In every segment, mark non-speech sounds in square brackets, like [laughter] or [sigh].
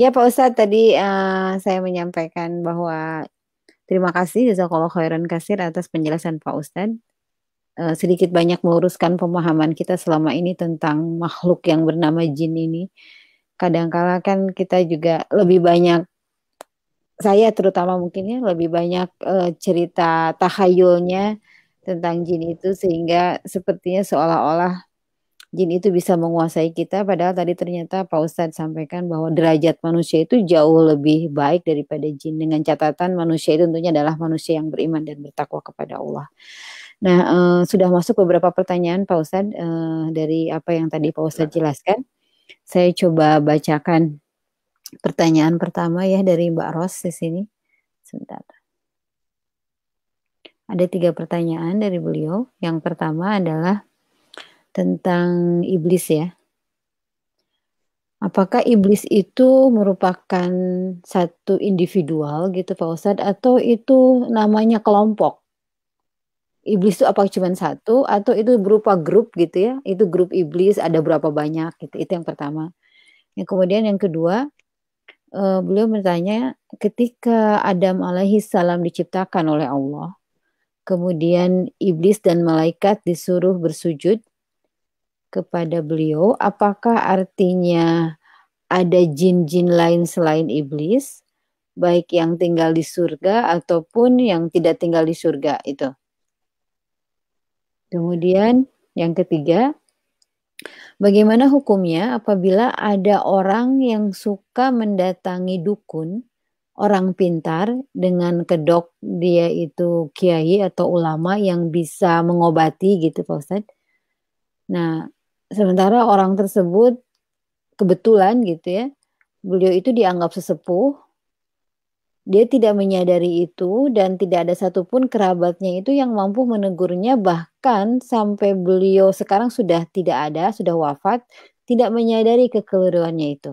Ya Pak Ustadz tadi uh, saya menyampaikan bahwa terima kasih Jazakallah khairan kasir atas penjelasan Pak Ustadz. Uh, sedikit banyak meluruskan pemahaman kita selama ini tentang makhluk yang bernama jin ini. Kadangkala kan kita juga lebih banyak saya terutama mungkin ya lebih banyak uh, cerita tahayulnya tentang jin itu sehingga sepertinya seolah-olah jin itu bisa menguasai kita padahal tadi ternyata Pak Ustadz sampaikan bahwa derajat manusia itu jauh lebih baik daripada jin dengan catatan manusia itu tentunya adalah manusia yang beriman dan bertakwa kepada Allah. Nah, uh, sudah masuk beberapa pertanyaan Pak Ustadz uh, dari apa yang tadi Pak Ustadz jelaskan. Saya coba bacakan pertanyaan pertama ya dari Mbak Ros di sini. Sebentar. Ada tiga pertanyaan dari beliau. Yang pertama adalah tentang iblis ya. Apakah iblis itu merupakan satu individual gitu Pak Ustadz atau itu namanya kelompok? Iblis itu apa cuma satu atau itu berupa grup gitu ya? Itu grup iblis ada berapa banyak gitu. Itu yang pertama. Yang kemudian yang kedua, uh, beliau bertanya ketika Adam alaihi salam diciptakan oleh Allah, kemudian iblis dan malaikat disuruh bersujud kepada beliau, apakah artinya ada jin-jin lain selain iblis, baik yang tinggal di surga ataupun yang tidak tinggal di surga itu. Kemudian yang ketiga, bagaimana hukumnya apabila ada orang yang suka mendatangi dukun, orang pintar dengan kedok dia itu kiai atau ulama yang bisa mengobati gitu Pak Ustadz. Nah, sementara orang tersebut kebetulan gitu ya beliau itu dianggap sesepuh. Dia tidak menyadari itu dan tidak ada satupun kerabatnya itu yang mampu menegurnya. Bahkan sampai beliau sekarang sudah tidak ada sudah wafat tidak menyadari kekeliruannya itu.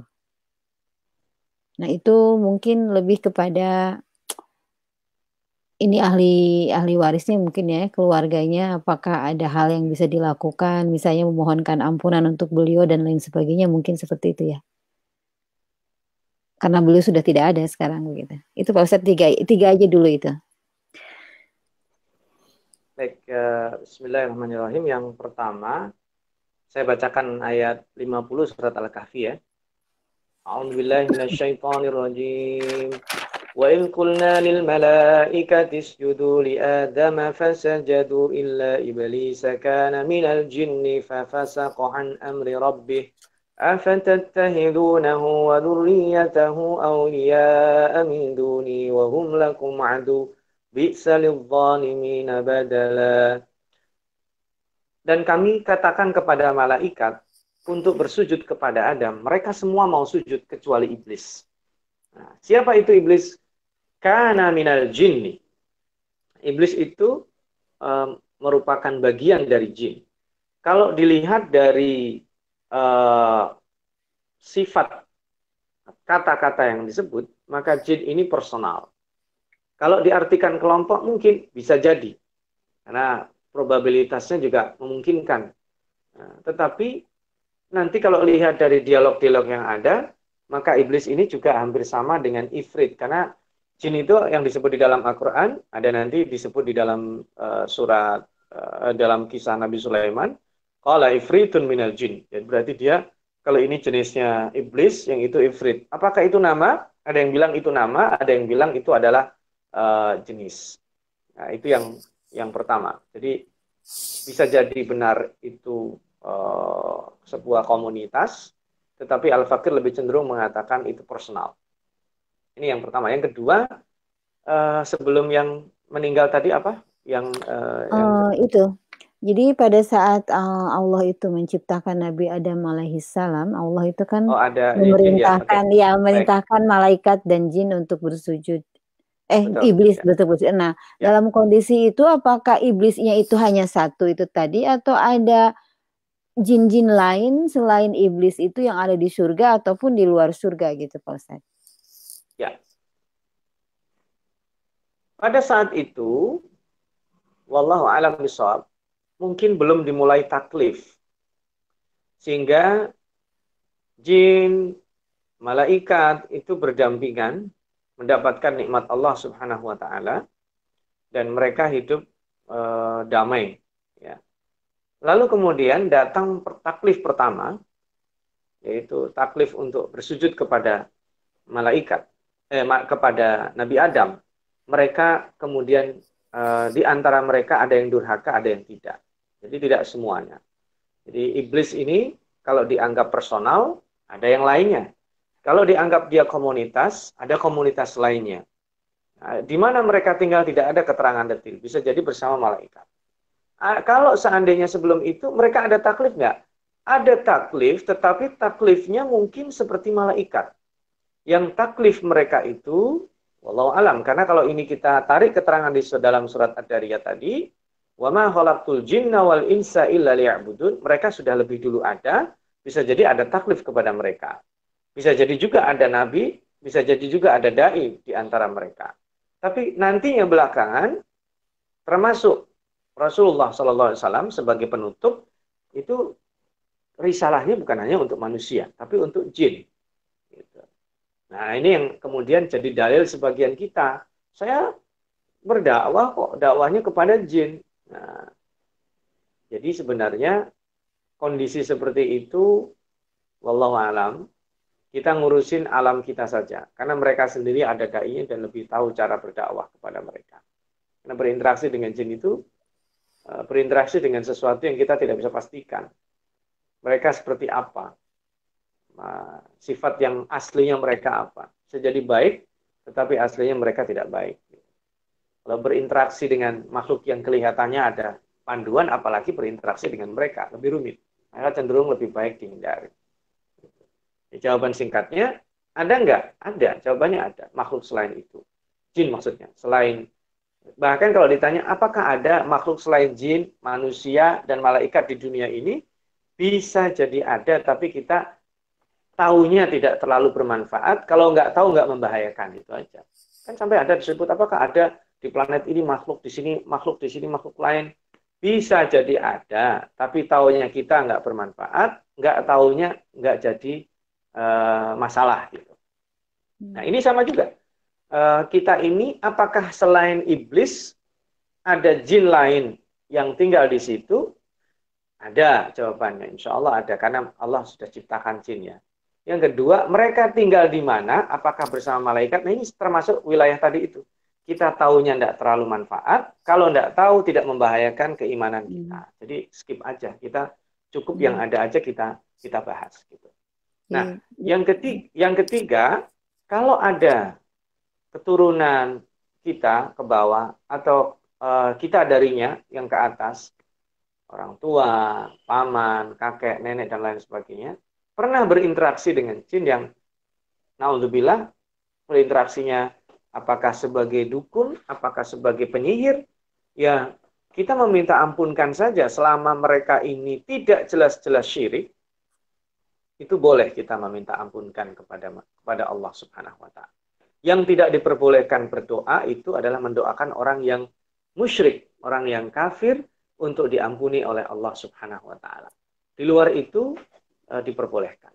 Nah itu mungkin lebih kepada ini ahli ahli warisnya mungkin ya keluarganya apakah ada hal yang bisa dilakukan? Misalnya memohonkan ampunan untuk beliau dan lain sebagainya mungkin seperti itu ya. Karena beliau sudah tidak ada sekarang begitu. Itu Pak Ustadz tiga tiga aja dulu itu. Baik uh, Bismillahirrahmanirrahim. Yang pertama saya bacakan ayat 50 surat Al-Kahfi ya. A'udzubillahi minasyaitonirrajim وإذ قلنا للملائكة اسجدوا لآدم فسجدوا إلا إبليس كان من الجن ففسق عن أمر ربه أفتتخذونه وذريته أولياء من دوني وهم لكم عدو بئس للظالمين بدلا Dan kami katakan kepada malaikat untuk bersujud kepada Adam. Mereka semua mau sujud kecuali iblis. Nah, siapa itu iblis? Karena minal jinni. Iblis itu um, merupakan bagian dari jin. Kalau dilihat dari uh, sifat kata-kata yang disebut, maka jin ini personal. Kalau diartikan kelompok mungkin bisa jadi. Karena probabilitasnya juga memungkinkan. Nah, tetapi nanti kalau lihat dari dialog-dialog yang ada, maka iblis ini juga hampir sama dengan ifrit karena jin itu yang disebut di dalam Al-Qur'an ada nanti disebut di dalam uh, surat uh, dalam kisah Nabi Sulaiman qala ifritun minal jin. Jadi berarti dia kalau ini jenisnya iblis yang itu ifrit. Apakah itu nama? Ada yang bilang itu nama, ada yang bilang itu adalah uh, jenis. Nah, itu yang yang pertama. Jadi bisa jadi benar itu uh, sebuah komunitas tetapi Al-Fakir lebih cenderung mengatakan itu personal. Ini yang pertama. Yang kedua, uh, sebelum yang meninggal tadi apa? Yang, uh, yang... Uh, itu. Jadi pada saat uh, Allah itu menciptakan Nabi Adam alaihissalam, Allah itu kan oh, ada memerintahkan ya, ya memerintahkan Baik. malaikat dan jin untuk bersujud. Eh betul, iblis ya. betul betul. Nah, ya. dalam kondisi itu apakah iblisnya itu hanya satu itu tadi atau ada jin-jin lain selain iblis itu yang ada di surga ataupun di luar surga gitu Pak Ustaz. Ya. Pada saat itu wallahu alam bisawab mungkin belum dimulai taklif. Sehingga jin malaikat itu berdampingan mendapatkan nikmat Allah Subhanahu wa taala dan mereka hidup uh, damai. Lalu kemudian datang taklif pertama yaitu taklif untuk bersujud kepada malaikat eh, kepada Nabi Adam. Mereka kemudian eh, di antara mereka ada yang durhaka, ada yang tidak. Jadi tidak semuanya. Jadi iblis ini kalau dianggap personal, ada yang lainnya. Kalau dianggap dia komunitas, ada komunitas lainnya. Nah, di mana mereka tinggal tidak ada keterangan detil. Bisa jadi bersama malaikat. Nah, kalau seandainya sebelum itu mereka ada taklif nggak? Ada taklif, tetapi taklifnya mungkin seperti malaikat. Yang taklif mereka itu, walau alam. Karena kalau ini kita tarik keterangan di dalam surat Ad-Dariyah tadi, Wama khalaqtul jinna wal insa illa liya'budun. Mereka sudah lebih dulu ada, bisa jadi ada taklif kepada mereka. Bisa jadi juga ada nabi, bisa jadi juga ada dai di antara mereka. Tapi nantinya belakangan termasuk Rasulullah SAW sebagai penutup itu risalahnya bukan hanya untuk manusia, tapi untuk jin. Gitu. Nah ini yang kemudian jadi dalil sebagian kita. Saya berdakwah kok dakwahnya kepada jin. Nah, jadi sebenarnya kondisi seperti itu, wallahu alam, kita ngurusin alam kita saja. Karena mereka sendiri ada dai dan lebih tahu cara berdakwah kepada mereka. Karena berinteraksi dengan jin itu, berinteraksi dengan sesuatu yang kita tidak bisa pastikan. Mereka seperti apa? Nah, sifat yang aslinya mereka apa? Bisa jadi baik, tetapi aslinya mereka tidak baik. Kalau berinteraksi dengan makhluk yang kelihatannya ada panduan, apalagi berinteraksi dengan mereka, lebih rumit. Maka cenderung lebih baik dihindari. Ya, jawaban singkatnya, ada nggak? Ada, jawabannya ada. Makhluk selain itu. Jin maksudnya. Selain Bahkan kalau ditanya apakah ada makhluk selain jin, manusia, dan malaikat di dunia ini, bisa jadi ada, tapi kita tahunya tidak terlalu bermanfaat. Kalau nggak tahu nggak membahayakan. Itu aja. Kan sampai ada disebut apakah ada di planet ini makhluk di sini makhluk di sini makhluk lain? Bisa jadi ada tapi taunya kita nggak bermanfaat nggak taunya nggak jadi uh, masalah gitu. Nah ini sama juga uh, kita ini apakah selain iblis ada jin lain yang tinggal di situ ada jawabannya insya Allah ada karena Allah sudah ciptakan jin ya yang kedua mereka tinggal di mana apakah bersama malaikat nah ini termasuk wilayah tadi itu kita tahunya tidak terlalu manfaat, kalau tidak tahu tidak membahayakan keimanan hmm. kita. Jadi skip aja, kita cukup hmm. yang ada aja kita kita bahas gitu. Nah, hmm. yang ketiga, yang ketiga, kalau ada keturunan kita ke bawah atau uh, kita darinya yang ke atas, orang tua, paman, kakek, nenek dan lain sebagainya, pernah berinteraksi dengan jin yang naudzubillah berinteraksinya apakah sebagai dukun, apakah sebagai penyihir, ya kita meminta ampunkan saja selama mereka ini tidak jelas-jelas syirik, itu boleh kita meminta ampunkan kepada kepada Allah Subhanahu wa taala. Yang tidak diperbolehkan berdoa itu adalah mendoakan orang yang musyrik, orang yang kafir untuk diampuni oleh Allah Subhanahu wa taala. Di luar itu e, diperbolehkan.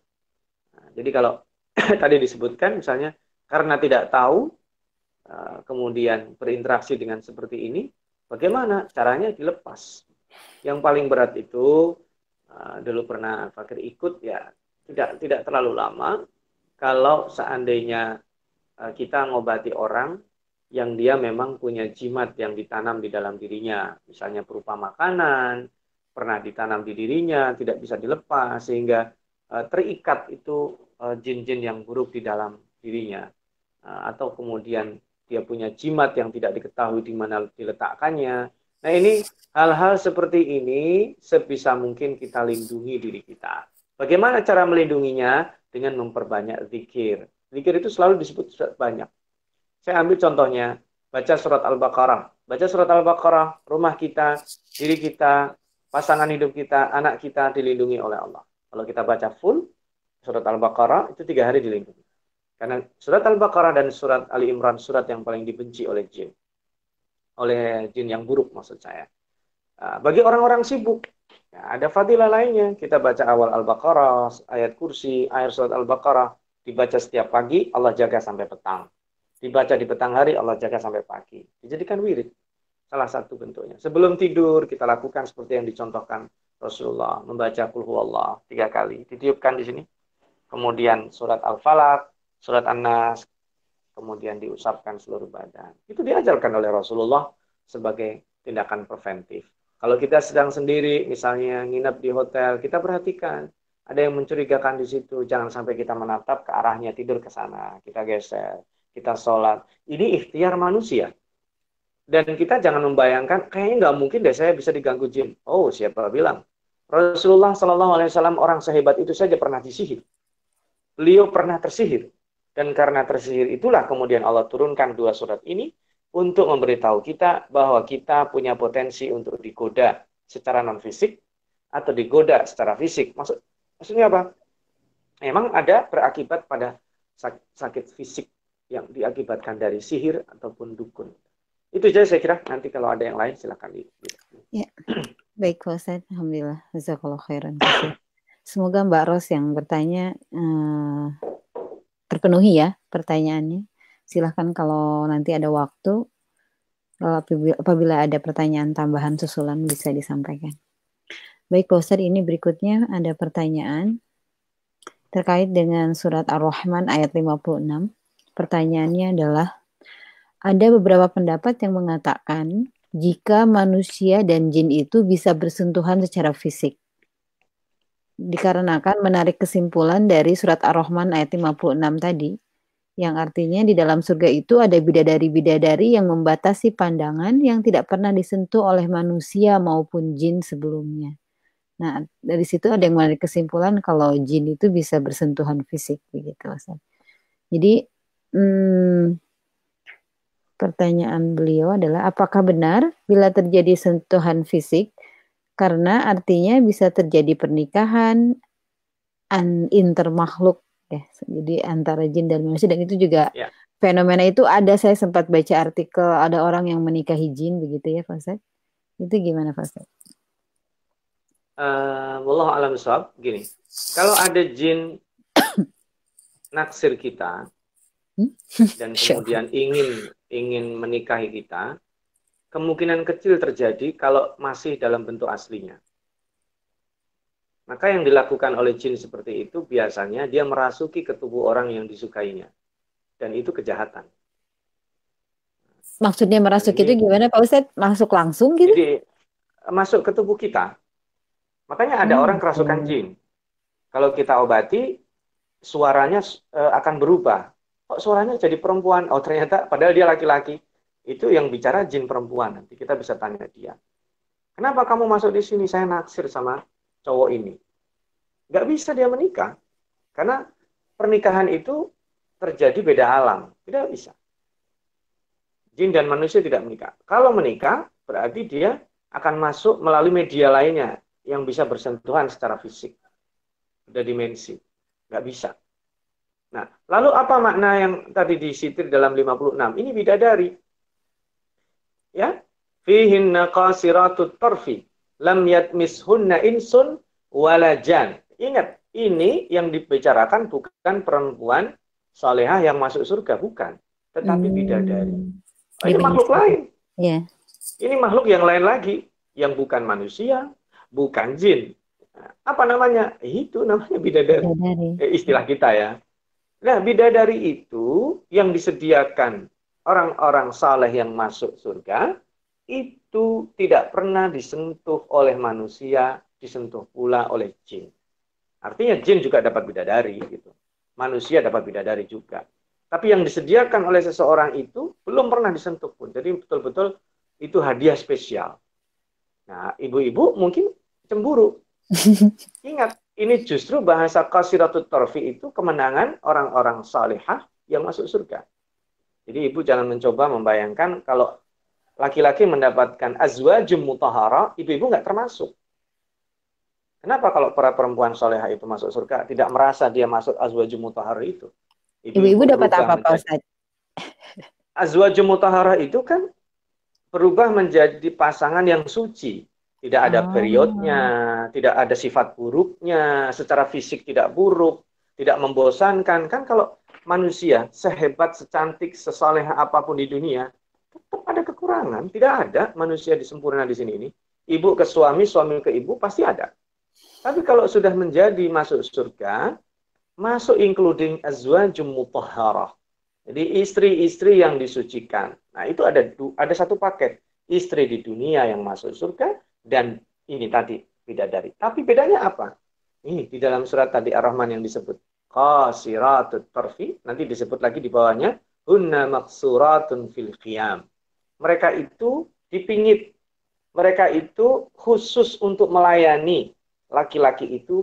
Nah, jadi kalau [clears throat] tadi disebutkan misalnya karena tidak tahu Eh, kemudian berinteraksi dengan seperti ini, bagaimana caranya dilepas? Yang paling berat itu uh, dulu pernah Fakir ikut ya tidak tidak terlalu lama. Kalau seandainya kita ngobati orang yang dia memang punya jimat yang ditanam di dalam dirinya, misalnya berupa makanan, pernah ditanam di dirinya, tidak bisa dilepas sehingga uh, terikat itu jin-jin uh, yang buruk di dalam dirinya, atau kemudian dia punya jimat yang tidak diketahui di mana diletakkannya. Nah ini hal-hal seperti ini sebisa mungkin kita lindungi diri kita. Bagaimana cara melindunginya? Dengan memperbanyak zikir. Zikir itu selalu disebut banyak. Saya ambil contohnya, baca surat Al-Baqarah. Baca surat Al-Baqarah, rumah kita, diri kita, pasangan hidup kita, anak kita dilindungi oleh Allah. Kalau kita baca full, surat Al-Baqarah itu tiga hari dilindungi. Karena surat Al-Baqarah dan surat Ali Imran surat yang paling dibenci oleh jin. Oleh jin yang buruk maksud saya. Nah, bagi orang-orang sibuk, ya, ada fadilah lainnya. Kita baca awal Al-Baqarah, ayat kursi, ayat surat Al-Baqarah. Dibaca setiap pagi, Allah jaga sampai petang. Dibaca di petang hari, Allah jaga sampai pagi. Dijadikan wirid. Salah satu bentuknya. Sebelum tidur, kita lakukan seperti yang dicontohkan Rasulullah. Membaca kulhu Allah tiga kali. Ditiupkan di sini. Kemudian surat Al-Falaq, surat An-Nas, kemudian diusapkan seluruh badan. Itu diajarkan oleh Rasulullah sebagai tindakan preventif. Kalau kita sedang sendiri, misalnya nginep di hotel, kita perhatikan ada yang mencurigakan di situ. Jangan sampai kita menatap ke arahnya, tidur ke sana. Kita geser, kita sholat. Ini ikhtiar manusia. Dan kita jangan membayangkan, kayaknya nggak mungkin deh saya bisa diganggu jin. Oh, siapa bilang? Rasulullah Shallallahu Alaihi Wasallam orang sehebat itu saja pernah disihir. Beliau pernah tersihir. Dan karena tersihir itulah kemudian Allah turunkan dua surat ini untuk memberitahu kita bahwa kita punya potensi untuk digoda secara non fisik atau digoda secara fisik. Maksud Maksudnya apa? Memang ada berakibat pada sakit fisik yang diakibatkan dari sihir ataupun dukun. Itu saja saya kira. Nanti kalau ada yang lain silakan. Ya. [clears throat] Baik, Ustaz. Alhamdulillah. Jazakallah khairan. Semoga Mbak Ros yang bertanya eh, terpenuhi ya pertanyaannya. Silahkan kalau nanti ada waktu, apabila ada pertanyaan tambahan susulan bisa disampaikan. Baik Pak ini berikutnya ada pertanyaan terkait dengan surat Ar-Rahman ayat 56. Pertanyaannya adalah, ada beberapa pendapat yang mengatakan jika manusia dan jin itu bisa bersentuhan secara fisik. Dikarenakan menarik kesimpulan dari surat Ar-Rahman ayat 56 tadi, yang artinya di dalam surga itu ada bidadari-bidadari yang membatasi pandangan yang tidak pernah disentuh oleh manusia maupun jin sebelumnya. Nah, dari situ ada yang menarik kesimpulan kalau jin itu bisa bersentuhan fisik begitu, Ustaz. Jadi hmm, pertanyaan beliau adalah apakah benar bila terjadi sentuhan fisik karena artinya bisa terjadi pernikahan an intermakhluk ya. Jadi antara jin dan manusia dan itu juga ya. fenomena itu ada saya sempat baca artikel ada orang yang menikahi jin begitu ya, Pak Ustaz. Itu gimana, Pak Ustaz? Uh, wallahu alam sahab gini kalau ada jin [coughs] naksir kita hmm? [laughs] dan kemudian ingin ingin menikahi kita kemungkinan kecil terjadi kalau masih dalam bentuk aslinya. Maka yang dilakukan oleh jin seperti itu biasanya dia merasuki ke tubuh orang yang disukainya. Dan itu kejahatan. Maksudnya merasuk itu gimana Pak Ustadz? Masuk langsung gitu? Jadi masuk ke tubuh kita Makanya ada hmm. orang kerasukan jin. Kalau kita obati, suaranya uh, akan berubah. Kok suaranya jadi perempuan? Oh ternyata padahal dia laki-laki. Itu yang bicara jin perempuan. Nanti kita bisa tanya dia. Kenapa kamu masuk di sini? Saya naksir sama cowok ini. Gak bisa dia menikah. Karena pernikahan itu terjadi beda alam. Tidak bisa. Jin dan manusia tidak menikah. Kalau menikah, berarti dia akan masuk melalui media lainnya yang bisa bersentuhan secara fisik. Ada dimensi. Nggak bisa. Nah, lalu apa makna yang tadi disitir dalam 56? Ini bidadari. Ya. Fihinna qasiratut tarfi. Lam yatmishunna insun walajan. Ingat, ini yang dibicarakan bukan perempuan salehah yang masuk surga. Bukan. Tetapi hmm. bidadari. Oh, ini makhluk lain. Yeah. Ini makhluk yang lain lagi. Yang bukan manusia, bukan jin. Apa namanya? Itu namanya bidadari. bidadari. Eh, istilah kita ya. Nah, bidadari itu yang disediakan orang-orang saleh yang masuk surga itu tidak pernah disentuh oleh manusia, disentuh pula oleh jin. Artinya jin juga dapat bidadari gitu. Manusia dapat bidadari juga. Tapi yang disediakan oleh seseorang itu belum pernah disentuh pun. Jadi betul-betul itu hadiah spesial. Nah, ibu-ibu mungkin cemburu. [laughs] Ingat, ini justru bahasa qasiratut torfi itu kemenangan orang-orang salihah yang masuk surga. Jadi ibu jangan mencoba membayangkan kalau laki-laki mendapatkan azwajum mutahara, ibu-ibu nggak termasuk. Kenapa kalau para perempuan salihah itu masuk surga tidak merasa dia masuk azwajum mutahara itu? Ibu-ibu dapat apa Pak Ustaz? Azwajum mutahara itu kan berubah menjadi pasangan yang suci tidak ada oh. periodnya, tidak ada sifat buruknya, secara fisik tidak buruk, tidak membosankan. Kan kalau manusia sehebat, secantik, sesaleh apa pun di dunia, tetap ada kekurangan. Tidak ada manusia disempurna di sini ini. Ibu ke suami, suami ke ibu pasti ada. Tapi kalau sudah menjadi masuk surga, masuk including azwajum mutahharah. Jadi istri-istri yang disucikan. Nah, itu ada ada satu paket. Istri di dunia yang masuk surga dan ini tadi bidadari. Tapi bedanya apa? Ini di dalam surat tadi Ar-Rahman yang disebut qasiratut tarfi, nanti disebut lagi di bawahnya hunna maksuratun fil qiyam. Mereka itu dipingit. Mereka itu khusus untuk melayani laki-laki itu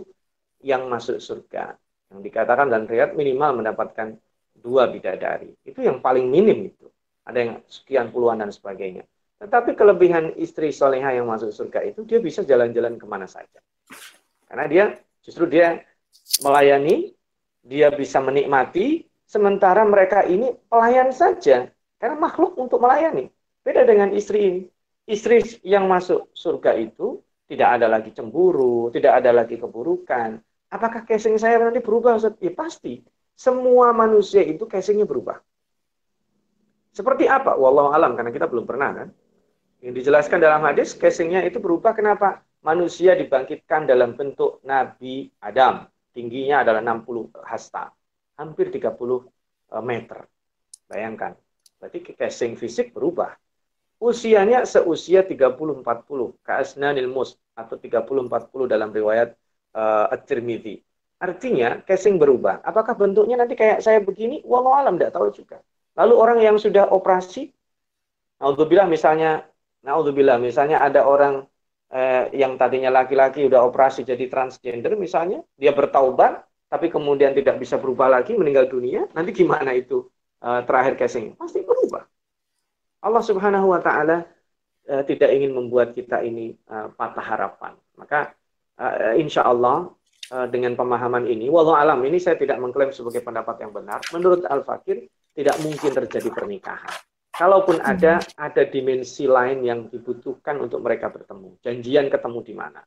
yang masuk surga. Yang dikatakan dan riat minimal mendapatkan dua bidadari. Itu yang paling minim itu. Ada yang sekian puluhan dan sebagainya. Tetapi kelebihan istri soleha yang masuk surga itu dia bisa jalan-jalan ke mana saja. Karena dia justru dia melayani, dia bisa menikmati, sementara mereka ini pelayan saja. Karena makhluk untuk melayani. Beda dengan istri ini. Istri yang masuk surga itu tidak ada lagi cemburu, tidak ada lagi keburukan. Apakah casing saya nanti berubah? Ya pasti. Semua manusia itu casingnya berubah. Seperti apa? Wallahu alam karena kita belum pernah kan. Yang dijelaskan dalam hadis, casingnya itu berubah kenapa? Manusia dibangkitkan dalam bentuk Nabi Adam. Tingginya adalah 60 hasta. Hampir 30 e, meter. Bayangkan. Berarti casing fisik berubah. Usianya seusia 30-40. Ka'asnanil mus. Atau 30-40 dalam riwayat uh, At-Tirmidhi. Artinya casing berubah. Apakah bentuknya nanti kayak saya begini? Wallahu alam tidak tahu juga. Lalu orang yang sudah operasi, Alhamdulillah misalnya Naudzubillah, misalnya ada orang eh, yang tadinya laki-laki udah operasi jadi transgender misalnya, dia bertaubat tapi kemudian tidak bisa berubah lagi meninggal dunia, nanti gimana itu eh, terakhir casing? Pasti berubah. Allah Subhanahu wa taala eh, tidak ingin membuat kita ini eh, patah harapan. Maka eh, insya Allah eh, dengan pemahaman ini, walau alam ini saya tidak mengklaim sebagai pendapat yang benar. Menurut Al Fakir tidak mungkin terjadi pernikahan. Kalaupun hmm. ada, ada dimensi lain yang dibutuhkan untuk mereka bertemu. Janjian ketemu di mana.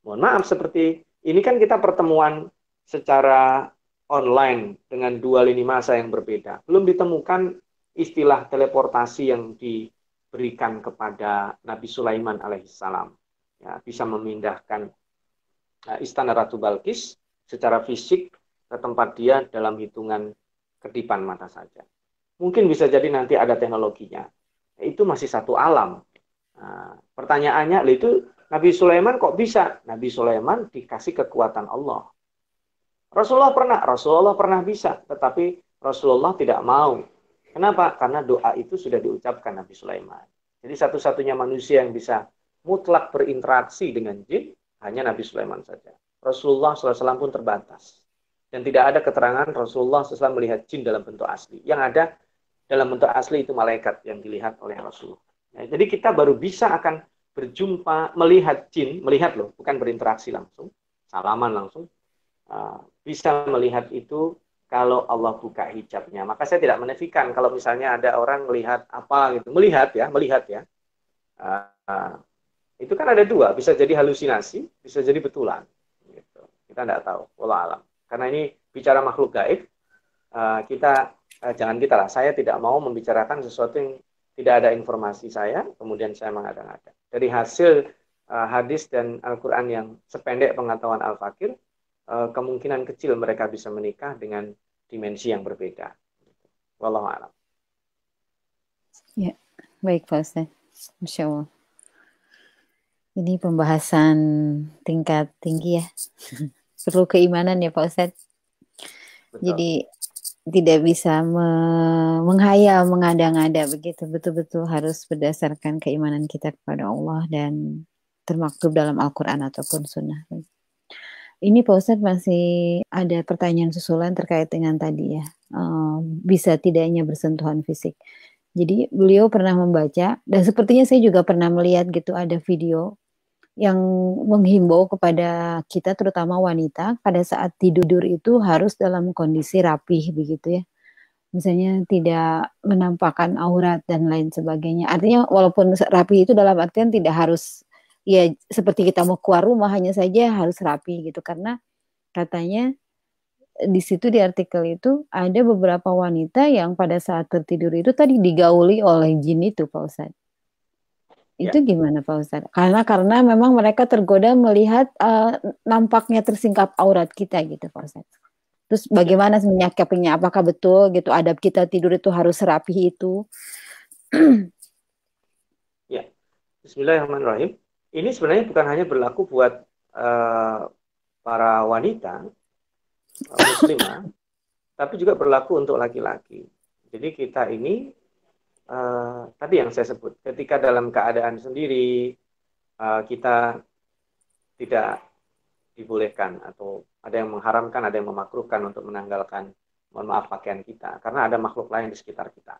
Mohon maaf, seperti ini kan kita pertemuan secara online dengan dua lini masa yang berbeda. Belum ditemukan istilah teleportasi yang diberikan kepada Nabi Sulaiman alaihissalam. Ya, bisa memindahkan uh, istana Ratu Balkis secara fisik ke tempat dia dalam hitungan kedipan mata saja. Mungkin bisa jadi nanti ada teknologinya. Itu masih satu alam. Nah, pertanyaannya, itu Nabi Sulaiman kok bisa? Nabi Sulaiman dikasih kekuatan Allah. Rasulullah pernah, Rasulullah pernah bisa, tetapi Rasulullah tidak mau. Kenapa? Karena doa itu sudah diucapkan Nabi Sulaiman. Jadi satu-satunya manusia yang bisa mutlak berinteraksi dengan jin hanya Nabi Sulaiman saja. Rasulullah SAW pun terbatas. Dan tidak ada keterangan Rasulullah SAW melihat jin dalam bentuk asli. Yang ada dalam bentuk asli itu malaikat yang dilihat oleh Rasulullah. Ya, jadi kita baru bisa akan berjumpa, melihat jin, melihat loh, bukan berinteraksi langsung, salaman langsung. Uh, bisa melihat itu kalau Allah buka hijabnya. Maka saya tidak menefikan kalau misalnya ada orang melihat apa gitu, melihat ya, melihat ya. Uh, uh, itu kan ada dua, bisa jadi halusinasi, bisa jadi betulan. Gitu. Kita tidak tahu, Allah alam. Karena ini bicara makhluk gaib, uh, kita eh, jangan kita lah, saya tidak mau membicarakan sesuatu yang tidak ada informasi saya, kemudian saya mengada-ngada. Dari hasil uh, hadis dan Al-Quran yang sependek pengetahuan Al-Fakir, uh, kemungkinan kecil mereka bisa menikah dengan dimensi yang berbeda. Wallahu a'lam. Ya, baik Pak Ustaz. Masya Allah. Ini pembahasan tingkat tinggi ya. [laughs] Perlu keimanan ya Pak Ustaz. Jadi tidak bisa me menghayal, mengada-ngada begitu. Betul-betul harus berdasarkan keimanan kita kepada Allah dan termaktub dalam Al-Quran ataupun Sunnah. Ini Pak Ustadz masih ada pertanyaan susulan terkait dengan tadi ya. Um, bisa tidaknya bersentuhan fisik. Jadi beliau pernah membaca dan sepertinya saya juga pernah melihat gitu ada video yang menghimbau kepada kita terutama wanita pada saat tidur itu harus dalam kondisi rapih begitu ya. Misalnya tidak menampakkan aurat dan lain sebagainya. Artinya walaupun rapi itu dalam artian tidak harus ya seperti kita mau keluar rumah hanya saja harus rapi gitu karena katanya di situ di artikel itu ada beberapa wanita yang pada saat tertidur itu tadi digauli oleh jin itu Pak Ustadz. Itu ya. gimana Pak Ustadz? Karena karena memang mereka tergoda melihat uh, nampaknya tersingkap aurat kita gitu Pak Ustadz. Terus bagaimana ya. menyikapinya? Apakah betul gitu adab kita tidur itu harus rapi itu? [clears throat] ya. Bismillahirrahmanirrahim. Ini sebenarnya bukan hanya berlaku buat uh, para wanita muslimah, [clears throat] tapi juga berlaku untuk laki-laki. Jadi kita ini uh, tadi yang saya sebut, ketika dalam keadaan sendiri uh, kita tidak dibolehkan atau ada yang mengharamkan, ada yang memakruhkan untuk menanggalkan mohon maaf pakaian kita karena ada makhluk lain di sekitar kita.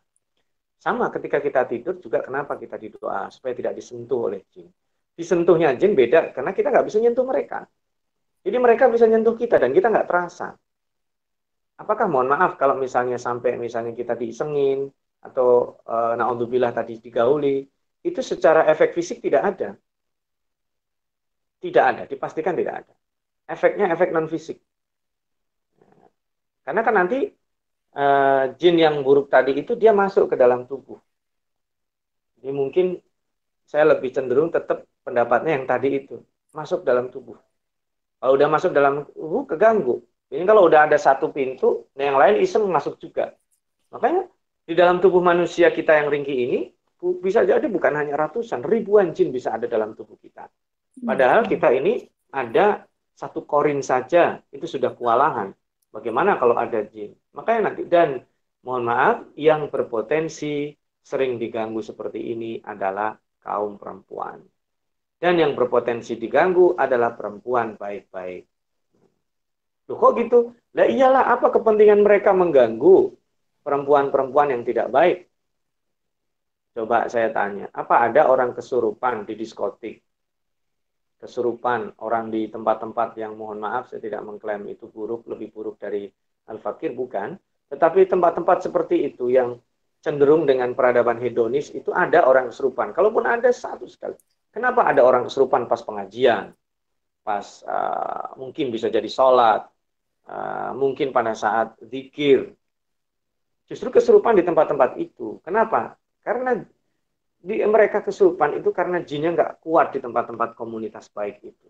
Sama ketika kita tidur juga kenapa kita didoa supaya tidak disentuh oleh jin. Disentuhnya jin beda karena kita nggak bisa nyentuh mereka. Jadi mereka bisa nyentuh kita dan kita nggak terasa. Apakah mohon maaf kalau misalnya sampai misalnya kita diisengin atau e, naudzubillah tadi digauli, itu secara efek fisik tidak ada. Tidak ada, dipastikan tidak ada. Efeknya efek non fisik. Karena kan nanti e, jin yang buruk tadi itu dia masuk ke dalam tubuh. Jadi mungkin saya lebih cenderung tetap pendapatnya yang tadi itu masuk dalam tubuh. Kalau udah masuk dalam tubuh keganggu. Ini kalau udah ada satu pintu, nah yang lain iseng masuk juga. Makanya di dalam tubuh manusia kita yang ringkih ini bisa jadi bukan hanya ratusan, ribuan jin bisa ada dalam tubuh kita. Padahal kita ini ada satu korin saja itu sudah kewalahan. Bagaimana kalau ada jin? Makanya nanti dan mohon maaf yang berpotensi sering diganggu seperti ini adalah kaum perempuan. Dan yang berpotensi diganggu adalah perempuan baik-baik. Loh kok gitu? Lah iyalah apa kepentingan mereka mengganggu perempuan-perempuan yang tidak baik? Coba saya tanya, apa ada orang kesurupan di diskotik? Kesurupan orang di tempat-tempat yang mohon maaf saya tidak mengklaim itu buruk, lebih buruk dari Al-Fakir, bukan. Tetapi tempat-tempat seperti itu yang cenderung dengan peradaban hedonis itu ada orang kesurupan. Kalaupun ada satu sekali. Kenapa ada orang kesurupan pas pengajian? Pas uh, mungkin bisa jadi sholat, uh, mungkin pada saat zikir. Justru kesurupan di tempat-tempat itu. Kenapa? Karena di mereka kesurupan itu karena jinnya nggak kuat di tempat-tempat komunitas baik itu.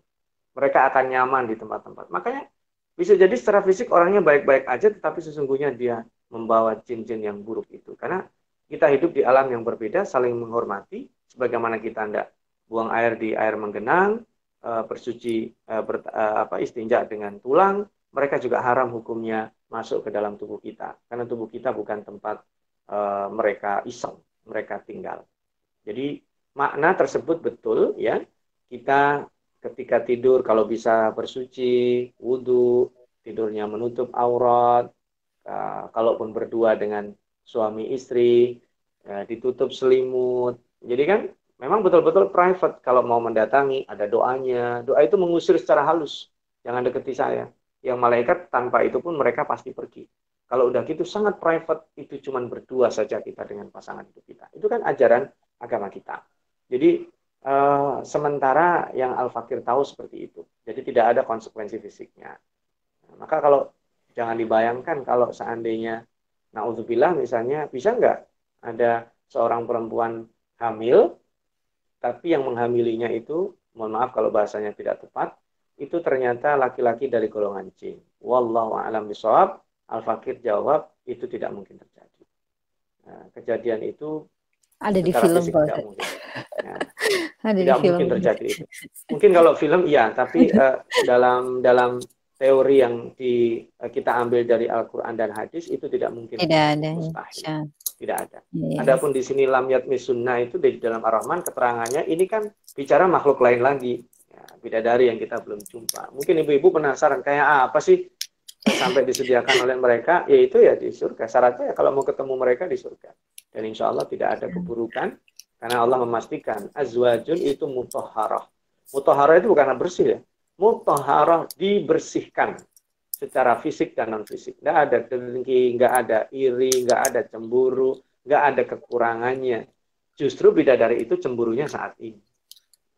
Mereka akan nyaman di tempat-tempat. Makanya bisa jadi secara fisik orangnya baik-baik aja, tetapi sesungguhnya dia membawa jin-jin yang buruk itu. Karena kita hidup di alam yang berbeda, saling menghormati, sebagaimana kita tidak buang air di air menggenang, uh, bersuci uh, ber, uh, apa istinja dengan tulang, mereka juga haram hukumnya masuk ke dalam tubuh kita karena tubuh kita bukan tempat uh, mereka iseng, mereka tinggal. Jadi makna tersebut betul ya. Kita ketika tidur kalau bisa bersuci, wudhu, tidurnya menutup aurat, uh, kalaupun berdua dengan suami istri, uh, ditutup selimut. Jadi kan memang betul-betul private kalau mau mendatangi ada doanya doa itu mengusir secara halus jangan deketi saya yang malaikat tanpa itu pun mereka pasti pergi. Kalau udah gitu sangat private itu cuma berdua saja kita dengan pasangan hidup kita. Itu kan ajaran agama kita. Jadi uh, sementara yang al fakir tahu seperti itu. Jadi tidak ada konsekuensi fisiknya. Nah, maka kalau jangan dibayangkan kalau seandainya naudzubillah misalnya bisa nggak ada seorang perempuan hamil tapi yang menghamilinya itu, mohon maaf kalau bahasanya tidak tepat, itu ternyata laki-laki dari golongan jin. Wallahu a'lam bishawab. Al-Fakir jawab, itu tidak mungkin terjadi. Nah, kejadian itu ada di film tidak mungkin. Ya, [laughs] ada tidak di mungkin film. terjadi itu. Mungkin kalau film iya, tapi uh, [laughs] dalam dalam teori yang di, uh, kita ambil dari Al-Quran dan hadis itu tidak mungkin. Tidak ada. Mustahil tidak ada. Yeah. Adapun di sini lam yatmi sunnah itu di dalam Ar-Rahman keterangannya ini kan bicara makhluk lain lagi. Bidadari yang kita belum jumpa. Mungkin ibu-ibu penasaran kayak apa sih sampai disediakan oleh mereka? Yaitu ya di surga. Syaratnya ya kalau mau ketemu mereka di surga. Dan insya Allah tidak ada keburukan karena Allah memastikan azwajun itu mutahharah. Mutahharah itu bukan bersih ya. Mutahharah dibersihkan secara fisik dan non fisik. Nggak ada dengki, nggak ada iri, nggak ada cemburu, nggak ada kekurangannya. Justru bidadari itu cemburunya saat ini.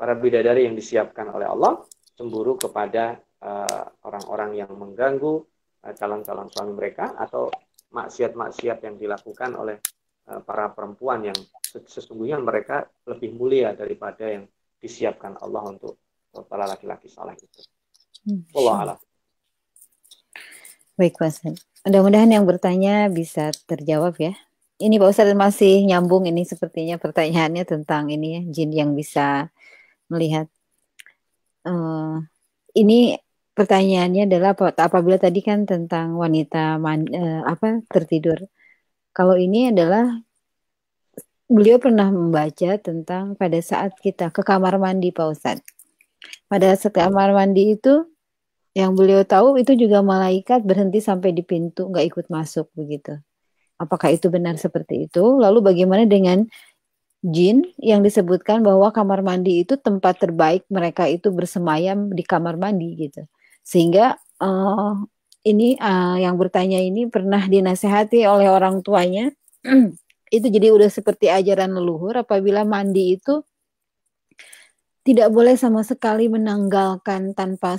Para bidadari yang disiapkan oleh Allah cemburu kepada eh, orang-orang uh, yang mengganggu uh, calon-calon suami mereka atau maksiat-maksiat yang dilakukan oleh uh, para perempuan yang sesungguhnya mereka lebih mulia daripada yang disiapkan Allah untuk para laki-laki saleh itu. Hmm. Allah Baik Pak Mudah-mudahan yang bertanya bisa terjawab ya. Ini Pak Ustadz masih nyambung ini sepertinya pertanyaannya tentang ini ya, jin yang bisa melihat. Uh, ini pertanyaannya adalah apabila tadi kan tentang wanita man, uh, apa tertidur. Kalau ini adalah beliau pernah membaca tentang pada saat kita ke kamar mandi Pak Ustadz. Pada saat kamar mandi itu yang beliau tahu itu juga malaikat berhenti sampai di pintu, nggak ikut masuk begitu. Apakah itu benar seperti itu? Lalu bagaimana dengan jin yang disebutkan bahwa kamar mandi itu tempat terbaik mereka itu bersemayam di kamar mandi gitu. Sehingga uh, ini uh, yang bertanya ini pernah dinasehati oleh orang tuanya [clears throat] itu jadi udah seperti ajaran leluhur apabila mandi itu tidak boleh sama sekali menanggalkan tanpa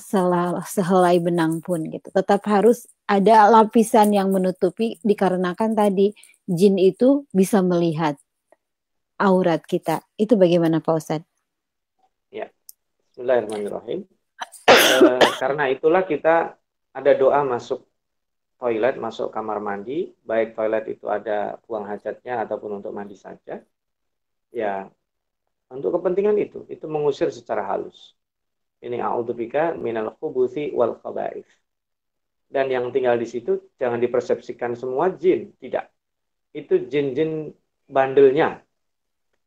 sehelai benang pun gitu. Tetap harus ada lapisan yang menutupi dikarenakan tadi jin itu bisa melihat aurat kita. Itu bagaimana Pak Ustadz? Ya, Bismillahirrahmanirrahim. e, karena itulah kita ada doa masuk toilet, masuk kamar mandi, baik toilet itu ada buang hajatnya ataupun untuk mandi saja. Ya, untuk kepentingan itu, itu mengusir secara halus. Ini a'udzubika minal khubuthi wal khaba'if. Dan yang tinggal di situ jangan dipersepsikan semua jin, tidak. Itu jin-jin bandelnya.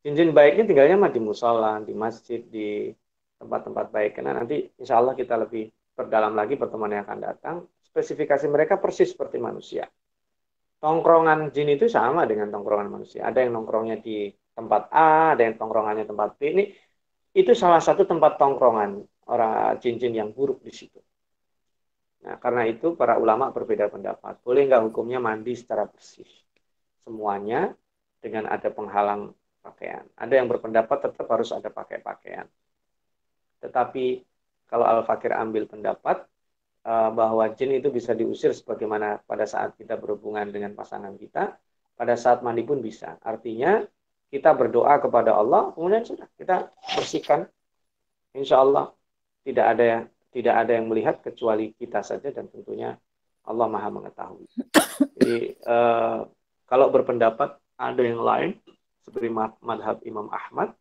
Jin-jin baiknya tinggalnya mah di musola, di masjid, di tempat-tempat baik. Karena nanti insya Allah kita lebih perdalam lagi pertemuan yang akan datang. Spesifikasi mereka persis seperti manusia. Tongkrongan jin itu sama dengan tongkrongan manusia. Ada yang nongkrongnya di tempat A, ada yang tongkrongannya tempat B. Ini itu salah satu tempat tongkrongan orang jin-jin yang buruk di situ. Nah, karena itu para ulama berbeda pendapat. Boleh nggak hukumnya mandi secara bersih? Semuanya dengan ada penghalang pakaian. Ada yang berpendapat tetap harus ada pakai pakaian. Tetapi kalau Al-Fakir ambil pendapat uh, bahwa jin itu bisa diusir sebagaimana pada saat kita berhubungan dengan pasangan kita, pada saat mandi pun bisa. Artinya kita berdoa kepada Allah, kemudian sudah kita bersihkan. Insya Allah tidak ada yang tidak ada yang melihat kecuali kita saja dan tentunya Allah Maha mengetahui. Jadi eh, kalau berpendapat ada yang lain seperti madhab Imam Ahmad,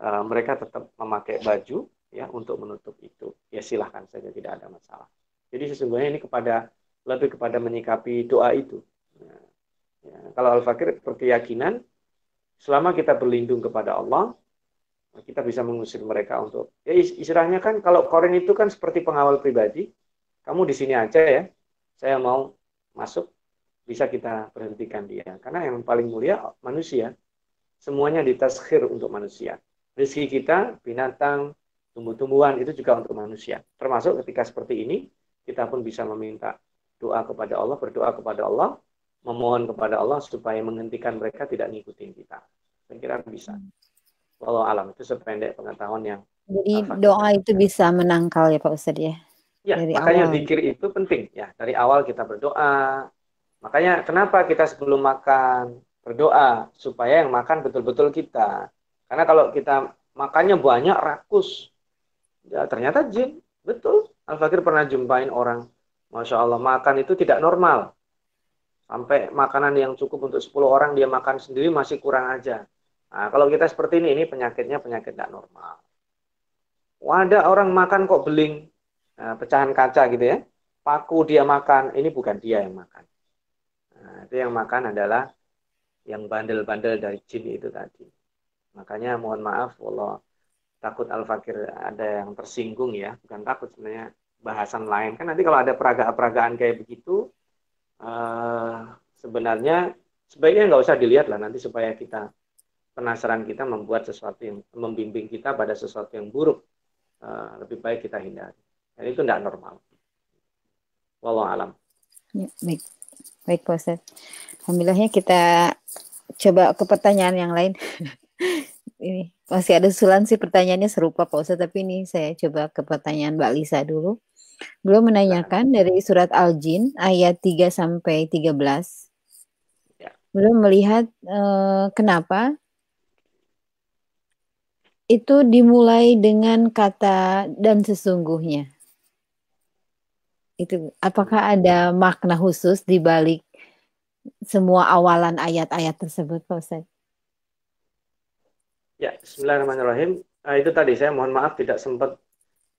eh, mereka tetap memakai baju ya untuk menutup itu. Ya silahkan saja tidak ada masalah. Jadi sesungguhnya ini kepada lebih kepada menyikapi doa itu. Ya, ya, kalau al-fakir berkeyakinan selama kita berlindung kepada Allah, kita bisa mengusir mereka untuk ya istilahnya kan kalau korin itu kan seperti pengawal pribadi, kamu di sini aja ya, saya mau masuk bisa kita berhentikan dia karena yang paling mulia manusia semuanya ditaskhir untuk manusia rezeki kita binatang tumbuh-tumbuhan itu juga untuk manusia termasuk ketika seperti ini kita pun bisa meminta doa kepada Allah berdoa kepada Allah memohon kepada Allah supaya menghentikan mereka tidak ngikutin kita. Saya kira bisa. Walau alam itu sependek pengetahuan yang jadi doa itu bisa menangkal ya Pak Ustadz ya. Ya, dari makanya awal. zikir itu penting ya. Dari awal kita berdoa. Makanya kenapa kita sebelum makan berdoa supaya yang makan betul-betul kita. Karena kalau kita makannya banyak rakus, ya ternyata jin. Betul. Al-Fakir pernah jumpain orang, Masya Allah, makan itu tidak normal. Sampai makanan yang cukup untuk 10 orang dia makan sendiri masih kurang aja. Nah, kalau kita seperti ini, ini penyakitnya penyakit tidak normal. Wadah orang makan kok beling, nah, pecahan kaca gitu ya. Paku dia makan, ini bukan dia yang makan. Nah, itu yang makan adalah yang bandel-bandel dari jin itu tadi. Makanya mohon maaf, Allah takut al-fakir ada yang tersinggung ya. Bukan takut sebenarnya bahasan lain. Kan nanti kalau ada peragaan-peragaan kayak begitu, uh, sebenarnya sebaiknya nggak usah dilihat lah nanti supaya kita penasaran kita membuat sesuatu yang membimbing kita pada sesuatu yang buruk uh, lebih baik kita hindari dan itu tidak normal walau alam ya, baik baik proses alhamdulillahnya kita coba ke pertanyaan yang lain [laughs] ini masih ada susulan sih pertanyaannya serupa Pak Ustadz tapi ini saya coba ke pertanyaan Mbak Lisa dulu Beliau menanyakan dari surat Al-Jin ayat 3 sampai 13. Ya. Beliau melihat uh, kenapa itu dimulai dengan kata dan sesungguhnya. Itu apakah ada makna khusus di balik semua awalan ayat-ayat tersebut, Pak Ustaz? Ya, Bismillahirrahmanirrahim. Nah, itu tadi saya mohon maaf tidak sempat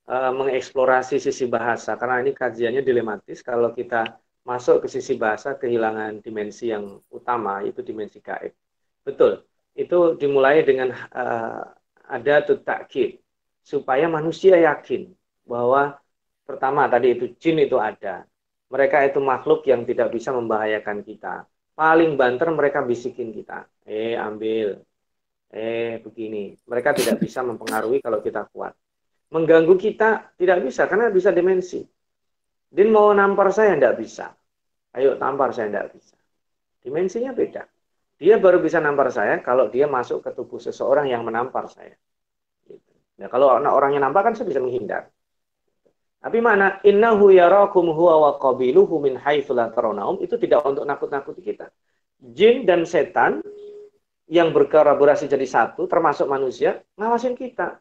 uh, mengeksplorasi sisi bahasa karena ini kajiannya dilematis kalau kita masuk ke sisi bahasa kehilangan dimensi yang utama itu dimensi gaib. Betul. Itu dimulai dengan uh, ada takkid supaya manusia yakin bahwa pertama tadi itu jin itu ada. Mereka itu makhluk yang tidak bisa membahayakan kita. Paling banter mereka bisikin kita. Eh ambil. Eh begini. Mereka tidak [laughs] bisa mempengaruhi kalau kita kuat mengganggu kita tidak bisa karena bisa dimensi. Din mau nampar saya tidak bisa. Ayo tampar saya tidak bisa. Dimensinya beda. Dia baru bisa nampar saya kalau dia masuk ke tubuh seseorang yang menampar saya. Gitu. Nah, kalau orangnya nampar kan saya bisa menghindar. Tapi mana innahu yarakum huwa wa qabiluhu min haitsu la itu tidak untuk nakut-nakuti kita. Jin dan setan yang berkolaborasi jadi satu termasuk manusia ngawasin kita.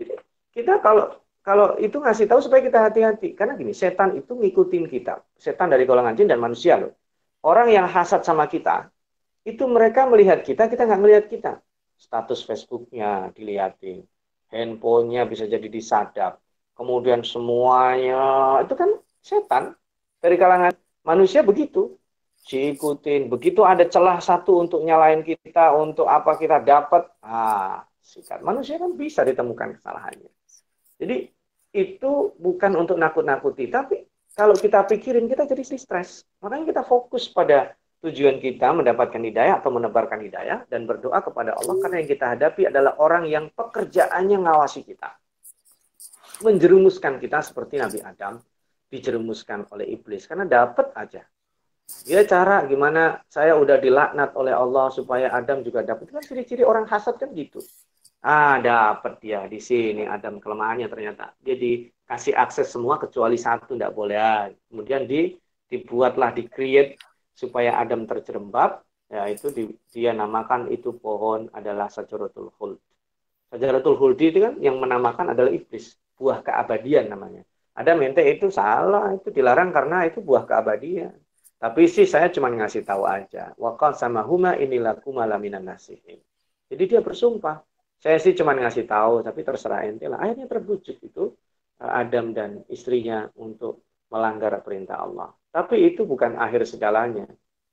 Jadi kita kalau kalau itu ngasih tahu supaya kita hati-hati. Karena gini setan itu ngikutin kita. Setan dari golongan jin dan manusia loh. Orang yang hasad sama kita itu mereka melihat kita kita nggak melihat kita. Status Facebooknya dilihatin handphonenya bisa jadi disadap kemudian semuanya itu kan setan. Dari kalangan manusia begitu. Diikutin. Begitu ada celah satu untuk nyalain kita untuk apa kita dapat ah sikat. Manusia kan bisa ditemukan kesalahannya. Jadi itu bukan untuk nakut-nakuti, tapi kalau kita pikirin kita jadi stres. Makanya kita fokus pada tujuan kita mendapatkan hidayah atau menebarkan hidayah dan berdoa kepada Allah. Karena yang kita hadapi adalah orang yang pekerjaannya ngawasi kita. Menjerumuskan kita seperti Nabi Adam dijerumuskan oleh iblis karena dapat aja. Dia cara gimana saya udah dilaknat oleh Allah supaya Adam juga dapat. Kan ciri-ciri orang hasad kan gitu. Ah, dapat dia di sini Adam kelemahannya ternyata. Dia dikasih akses semua kecuali satu tidak boleh. Ah, kemudian di dibuatlah di create supaya Adam terjerembab. Ya itu di, dia namakan itu pohon adalah sajaratul khuld. Sajaratul khuld itu kan yang menamakan adalah iblis, buah keabadian namanya. Ada mente itu salah, itu dilarang karena itu buah keabadian. Tapi sih saya cuma ngasih tahu aja. Wakal sama huma inilah kumalaminan nasihin. Jadi dia bersumpah, saya sih cuma ngasih tahu, tapi terserah ente lah. Akhirnya terbujuk itu eh, Adam dan istrinya untuk melanggar perintah Allah. Tapi itu bukan akhir segalanya.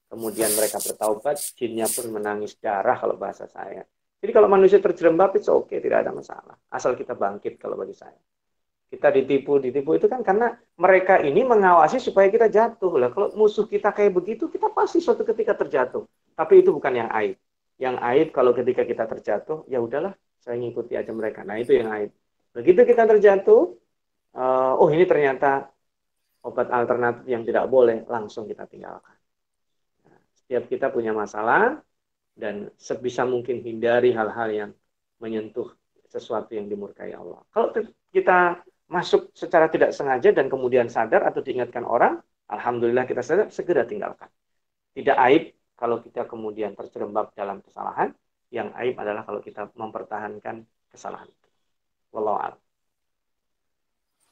Kemudian mereka bertaubat, jinnya pun menangis darah kalau bahasa saya. Jadi kalau manusia terjerembab itu oke, okay, tidak ada masalah. Asal kita bangkit kalau bagi saya. Kita ditipu, ditipu itu kan karena mereka ini mengawasi supaya kita jatuh. Lah kalau musuh kita kayak begitu, kita pasti suatu ketika terjatuh. Tapi itu bukan yang aib. Yang aib kalau ketika kita terjatuh ya udahlah saya ngikuti aja mereka. Nah itu yang aib. Begitu kita terjatuh uh, oh ini ternyata obat alternatif yang tidak boleh langsung kita tinggalkan. Nah, setiap kita punya masalah dan sebisa mungkin hindari hal-hal yang menyentuh sesuatu yang dimurkai Allah. Kalau kita masuk secara tidak sengaja dan kemudian sadar atau diingatkan orang alhamdulillah kita sadar segera tinggalkan tidak aib kalau kita kemudian terjerembab dalam kesalahan, yang aib adalah kalau kita mempertahankan kesalahan itu. Wallahu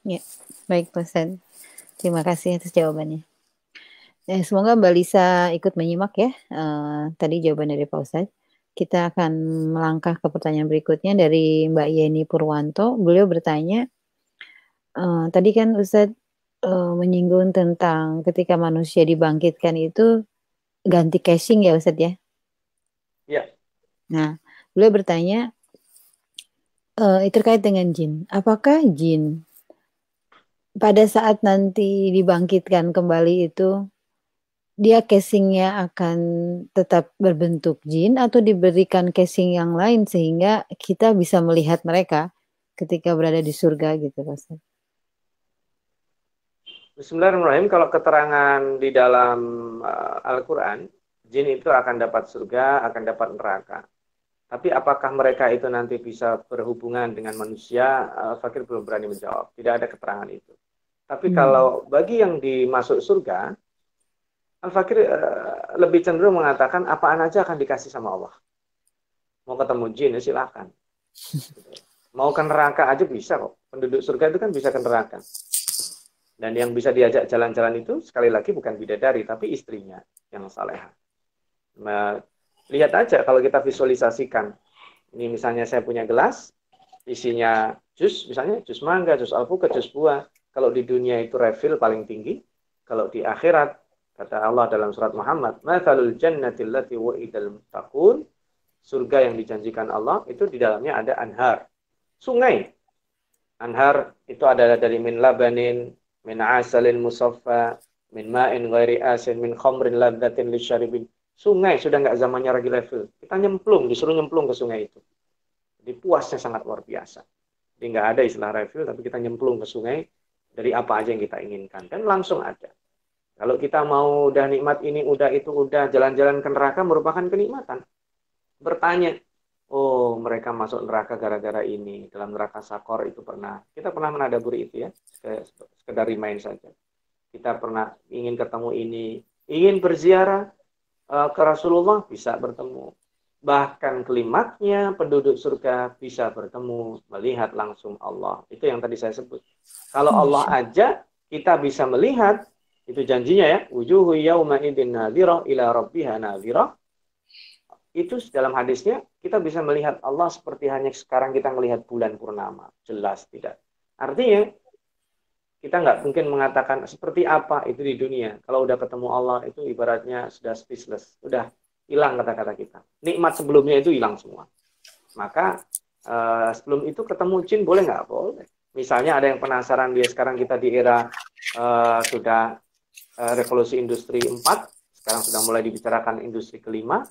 Ya, baik Ustaz. Terima kasih atas jawabannya. Eh, semoga Mbak Lisa ikut menyimak ya uh, tadi jawaban dari Pak Ustaz. Kita akan melangkah ke pertanyaan berikutnya dari Mbak Yeni Purwanto. Beliau bertanya, uh, tadi kan Ustaz uh, menyinggung tentang ketika manusia dibangkitkan itu ganti casing ya Ustadz ya? Ya. Nah, beliau bertanya uh, terkait dengan jin. Apakah jin pada saat nanti dibangkitkan kembali itu dia casingnya akan tetap berbentuk jin atau diberikan casing yang lain sehingga kita bisa melihat mereka ketika berada di surga gitu Ustaz? Bismillahirrahmanirrahim. Kalau keterangan di dalam uh, Al-Quran, jin itu akan dapat surga, akan dapat neraka. Tapi apakah mereka itu nanti bisa berhubungan dengan manusia? Uh, Fakir belum berani menjawab. Tidak ada keterangan itu. Tapi hmm. kalau bagi yang dimasuk surga, Al-Fakir uh, lebih cenderung mengatakan apaan aja akan dikasih sama Allah. Mau ketemu jin ya silahkan. [laughs] Mau ke neraka aja bisa kok. Penduduk surga itu kan bisa ke neraka. Dan yang bisa diajak jalan-jalan itu sekali lagi bukan bidadari tapi istrinya yang salehah. Nah, lihat aja kalau kita visualisasikan. Ini misalnya saya punya gelas, isinya jus, misalnya jus mangga, jus alpukat, jus buah. Kalau di dunia itu refill paling tinggi, kalau di akhirat Kata Allah dalam surat Muhammad, "Matsalul jannati allati wa'idal muttaqun." Surga yang dijanjikan Allah itu di dalamnya ada anhar, sungai. Anhar itu adalah dari min labanin, min asalin musaffa, min ma'in ghairi asin, min khamrin ladzatin lisyaribin. Sungai sudah nggak zamannya lagi level. Kita nyemplung, disuruh nyemplung ke sungai itu. Jadi puasnya sangat luar biasa. Jadi nggak ada istilah refill, tapi kita nyemplung ke sungai dari apa aja yang kita inginkan. Dan langsung ada. Kalau kita mau udah nikmat ini, udah itu, udah jalan-jalan ke neraka merupakan kenikmatan. Bertanya, oh mereka masuk neraka gara-gara ini. Dalam neraka sakor itu pernah. Kita pernah menadaburi itu ya, sekedar remind saja. Kita pernah ingin ketemu ini, ingin berziarah uh, ke Rasulullah, bisa bertemu. Bahkan kelimatnya penduduk surga bisa bertemu, melihat langsung Allah. Itu yang tadi saya sebut. Kalau Allah aja kita bisa melihat, itu janjinya ya. Wujuhu yauma idin nadhirah ila rabbiha nadhirah. Itu dalam hadisnya kita bisa melihat Allah seperti hanya sekarang kita melihat bulan purnama. Jelas tidak. Artinya kita nggak mungkin mengatakan seperti apa itu di dunia. Kalau udah ketemu Allah itu ibaratnya sudah speechless, udah hilang kata-kata kita. Nikmat sebelumnya itu hilang semua. Maka uh, sebelum itu ketemu jin boleh nggak? Boleh. Misalnya ada yang penasaran dia sekarang kita di era uh, sudah Eh, revolusi industri 4, sekarang sudah mulai dibicarakan industri kelima, eh,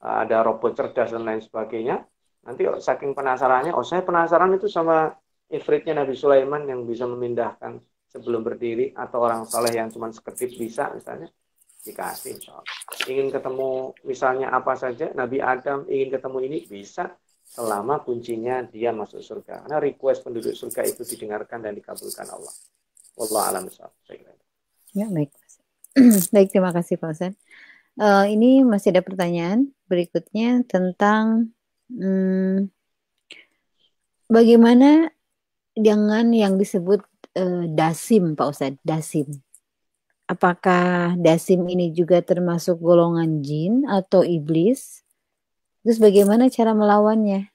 ada robot cerdas dan lain sebagainya. Nanti saking penasarannya, oh saya penasaran itu sama ifritnya Nabi Sulaiman yang bisa memindahkan sebelum berdiri atau orang saleh yang cuma sekedip bisa misalnya dikasih ingin ketemu misalnya apa saja Nabi Adam ingin ketemu ini bisa selama kuncinya dia masuk surga karena request penduduk surga itu didengarkan dan dikabulkan Allah Allah alam kira Ya, baik. [clears throat] baik, terima kasih Pak Ustaz. Uh, ini masih ada pertanyaan berikutnya tentang hmm, bagaimana dengan yang disebut uh, dasim Pak Ustaz, dasim. Apakah dasim ini juga termasuk golongan jin atau iblis? Terus bagaimana cara melawannya?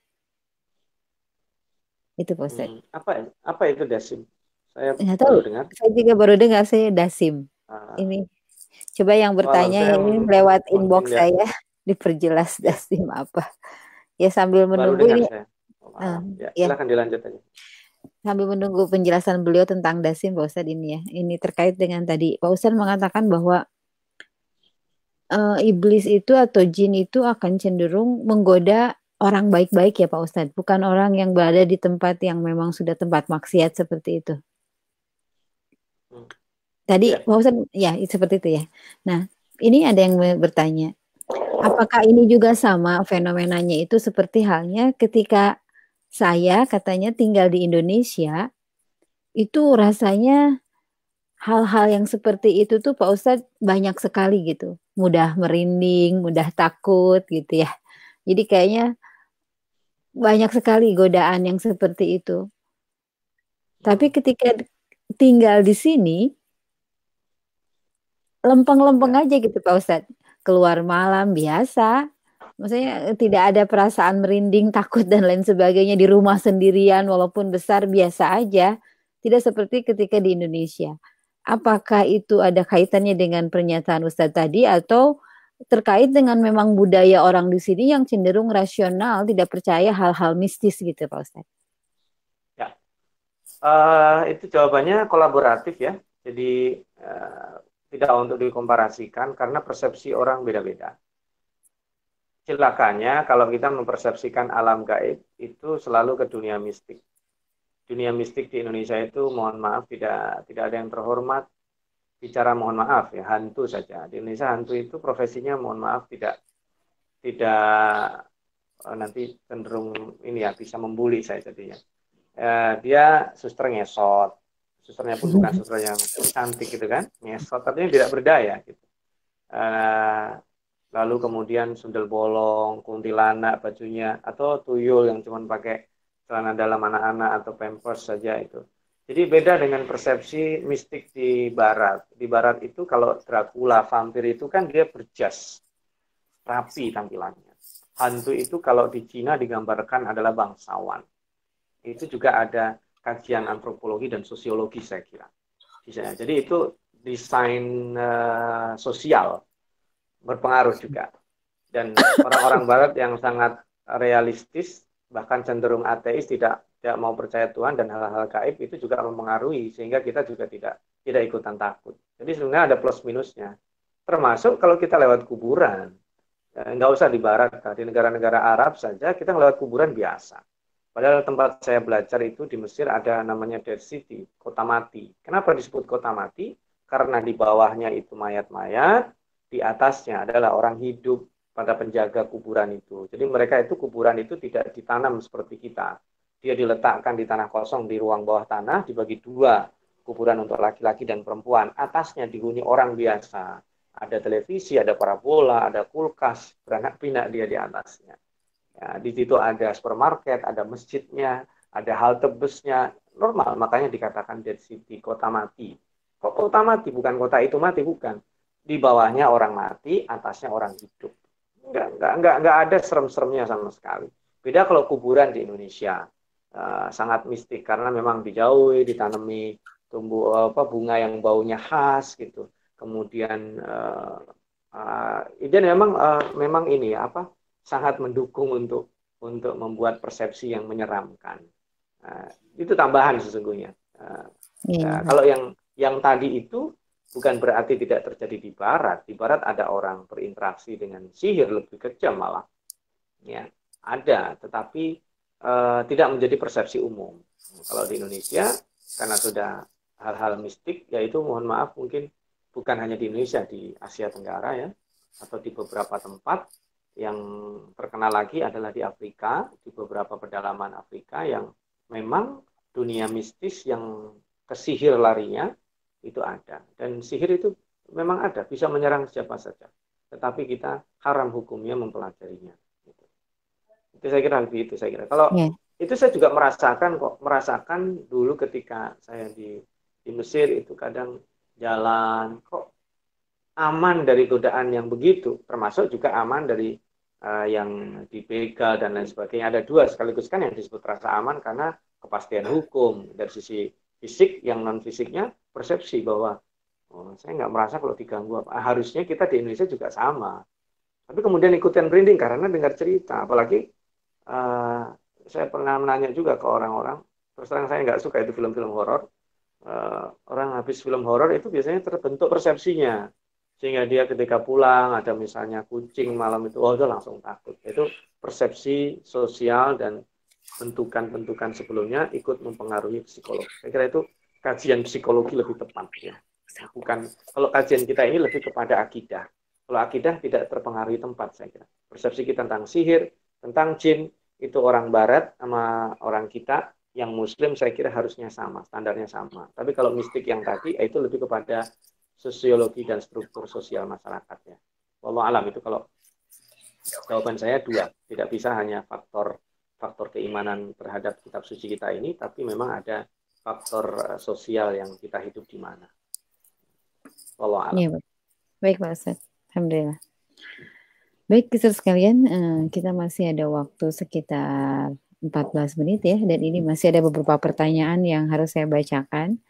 Itu Pak Ustaz. Hmm, apa apa itu dasim? Saya ya, baru tahu. dengar. Saya juga baru dengar saya Dasim. Ah. Ini coba yang bertanya ini lewat inbox saya diperjelas. [laughs] Dasim apa. Ya sambil menunggu ini. Uh, ya, ya. Silakan dilanjut aja. Sambil menunggu penjelasan beliau tentang Dasim Pak Ustadz ini ya. Ini terkait dengan tadi Pak Ustadz mengatakan bahwa uh, iblis itu atau jin itu akan cenderung menggoda orang baik-baik ya Pak Ustadz, bukan orang yang berada di tempat yang memang sudah tempat maksiat seperti itu. Tadi ya. Pak Ustadz, ya seperti itu ya. Nah, ini ada yang bertanya, apakah ini juga sama fenomenanya itu seperti halnya ketika saya katanya tinggal di Indonesia, itu rasanya hal-hal yang seperti itu tuh Pak Ustadz banyak sekali gitu. Mudah merinding, mudah takut gitu ya. Jadi kayaknya banyak sekali godaan yang seperti itu. Tapi ketika tinggal di sini lempeng-lempeng ya. aja gitu Pak Ustadz. Keluar malam biasa. Maksudnya eh, tidak ada perasaan merinding, takut dan lain sebagainya di rumah sendirian walaupun besar biasa aja. Tidak seperti ketika di Indonesia. Apakah itu ada kaitannya dengan pernyataan Ustadz tadi atau terkait dengan memang budaya orang di sini yang cenderung rasional, tidak percaya hal-hal mistis gitu Pak Ustadz? Uh, itu jawabannya kolaboratif ya. Jadi uh, tidak untuk dikomparasikan karena persepsi orang beda-beda. Celakanya kalau kita mempersepsikan alam gaib itu selalu ke dunia mistik. Dunia mistik di Indonesia itu mohon maaf tidak tidak ada yang terhormat. Bicara mohon maaf ya hantu saja. Di Indonesia hantu itu profesinya mohon maaf tidak tidak eh, nanti cenderung ini ya bisa membuli saya jadinya eh, dia suster ngesot, susternya pun bukan [laughs] suster yang cantik gitu kan ngesot artinya tidak berdaya gitu uh, lalu kemudian sundel bolong kuntilanak bajunya atau tuyul yang cuma pakai celana dalam anak-anak atau pampers saja itu jadi beda dengan persepsi mistik di barat. Di barat itu kalau Dracula, vampir itu kan dia berjas, rapi tampilannya. Hantu itu kalau di Cina digambarkan adalah bangsawan. Itu juga ada kajian antropologi dan sosiologi saya kira. Jadi itu desain uh, sosial berpengaruh juga. Dan orang-orang [coughs] barat yang sangat realistis bahkan cenderung ateis tidak tidak mau percaya Tuhan dan hal-hal gaib itu juga mempengaruhi sehingga kita juga tidak tidak ikutan takut. Jadi sebenarnya ada plus minusnya. Termasuk kalau kita lewat kuburan, ya, nggak usah di barat, di negara-negara Arab saja kita lewat kuburan biasa. Padahal tempat saya belajar itu di Mesir ada namanya Dead City, kota mati. Kenapa disebut kota mati? Karena di bawahnya itu mayat-mayat, di atasnya adalah orang hidup pada penjaga kuburan itu. Jadi mereka itu kuburan itu tidak ditanam seperti kita dia diletakkan di tanah kosong di ruang bawah tanah dibagi dua kuburan untuk laki-laki dan perempuan atasnya dihuni orang biasa ada televisi ada parabola ada kulkas beranak pinak dia di atasnya ya, di situ ada supermarket ada masjidnya ada halte busnya. Normal makanya dikatakan dead city kota mati. Kok kota mati? Bukan kota itu mati bukan. Di bawahnya orang mati atasnya orang hidup. Enggak enggak enggak, enggak ada serem-seremnya sama sekali. Beda kalau kuburan di Indonesia. Uh, sangat mistik karena memang dijauhi ditanami tumbuh apa bunga yang baunya khas gitu. Kemudian uh, uh, dan memang uh, memang ini apa sangat mendukung untuk untuk membuat persepsi yang menyeramkan uh, itu tambahan sesungguhnya uh, yeah. uh, kalau yang yang tadi itu bukan berarti tidak terjadi di barat di barat ada orang berinteraksi dengan sihir lebih kejam malah ya ada tetapi uh, tidak menjadi persepsi umum. Kalau di Indonesia karena sudah hal-hal mistik, yaitu mohon maaf mungkin bukan hanya di Indonesia, di Asia Tenggara ya, atau di beberapa tempat yang terkenal lagi adalah di Afrika, di beberapa pedalaman Afrika yang memang dunia mistis yang kesihir larinya itu ada. Dan sihir itu memang ada, bisa menyerang siapa saja. Tetapi kita haram hukumnya mempelajarinya itu saya kira lebih itu saya kira kalau yeah. itu saya juga merasakan kok merasakan dulu ketika saya di di Mesir itu kadang jalan kok aman dari godaan yang begitu termasuk juga aman dari uh, yang dibegal dan lain sebagainya. Ada dua sekaligus kan yang disebut rasa aman karena kepastian hukum. Dari sisi fisik yang non fisiknya persepsi bahwa oh, saya nggak merasa kalau diganggu apa. Harusnya kita di Indonesia juga sama. Tapi kemudian ikutin branding karena dengar cerita. Apalagi uh, saya pernah menanya juga ke orang-orang terus terang saya nggak suka itu film-film horor. Uh, orang habis film horor itu biasanya terbentuk persepsinya sehingga dia ketika pulang ada misalnya kucing malam itu oh itu langsung takut. Itu persepsi sosial dan bentukan-bentukan sebelumnya ikut mempengaruhi psikologi saya kira itu kajian psikologi lebih tepat ya. Bukan kalau kajian kita ini lebih kepada akidah. Kalau akidah tidak terpengaruhi tempat saya kira. Persepsi kita tentang sihir tentang jin itu orang barat sama orang kita yang muslim saya kira harusnya sama, standarnya sama. Tapi kalau mistik yang tadi itu lebih kepada sosiologi dan struktur sosial masyarakat ya. Wallah alam itu kalau jawaban saya dua, tidak bisa hanya faktor faktor keimanan terhadap kitab suci kita ini, tapi memang ada faktor eh, sosial yang kita hidup di mana. Wallah alam. Ya, baik Pak Ustaz. Alhamdulillah. Baik, kisah sekalian, eh, kita masih ada waktu sekitar 14 menit ya, dan ini masih ada beberapa pertanyaan yang harus saya bacakan.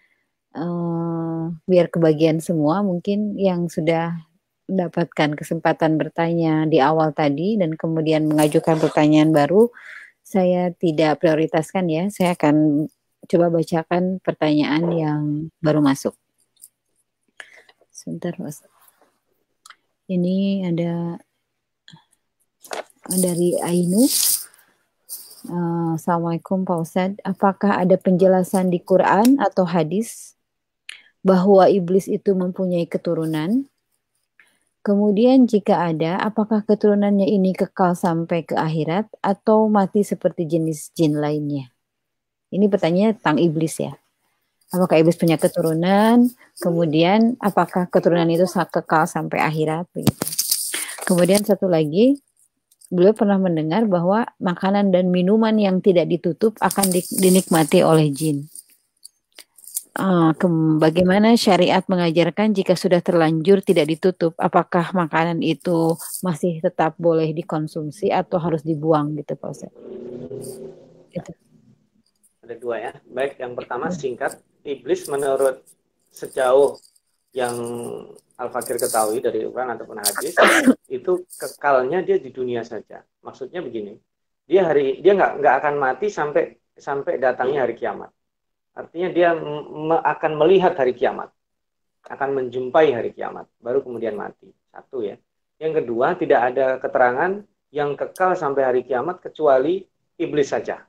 Uh, biar kebagian semua, mungkin yang sudah mendapatkan kesempatan bertanya di awal tadi dan kemudian mengajukan pertanyaan baru, saya tidak prioritaskan ya. Saya akan coba bacakan pertanyaan yang baru masuk. Sebentar, Mas. Ini ada dari Ainu. Uh, Assalamualaikum Pak Ustadz. Apakah ada penjelasan di Quran atau hadis bahwa iblis itu mempunyai keturunan? Kemudian jika ada, apakah keturunannya ini kekal sampai ke akhirat atau mati seperti jenis jin lainnya? Ini pertanyaan tentang iblis ya. Apakah iblis punya keturunan? Kemudian apakah keturunan itu kekal sampai akhirat begitu. Kemudian satu lagi, beliau pernah mendengar bahwa makanan dan minuman yang tidak ditutup akan dinikmati oleh jin. Uh, bagaimana syariat mengajarkan jika sudah terlanjur tidak ditutup, apakah makanan itu masih tetap boleh dikonsumsi atau harus dibuang gitu Pak Ustaz? Gitu. Ada dua ya. Baik, yang pertama singkat, iblis menurut sejauh yang Al-Fakir ketahui dari Quran ataupun hadis, [coughs] itu kekalnya dia di dunia saja. Maksudnya begini, dia hari dia nggak nggak akan mati sampai sampai datangnya hari kiamat. Artinya dia akan melihat hari kiamat, akan menjumpai hari kiamat, baru kemudian mati. Satu ya. Yang kedua, tidak ada keterangan yang kekal sampai hari kiamat kecuali iblis saja.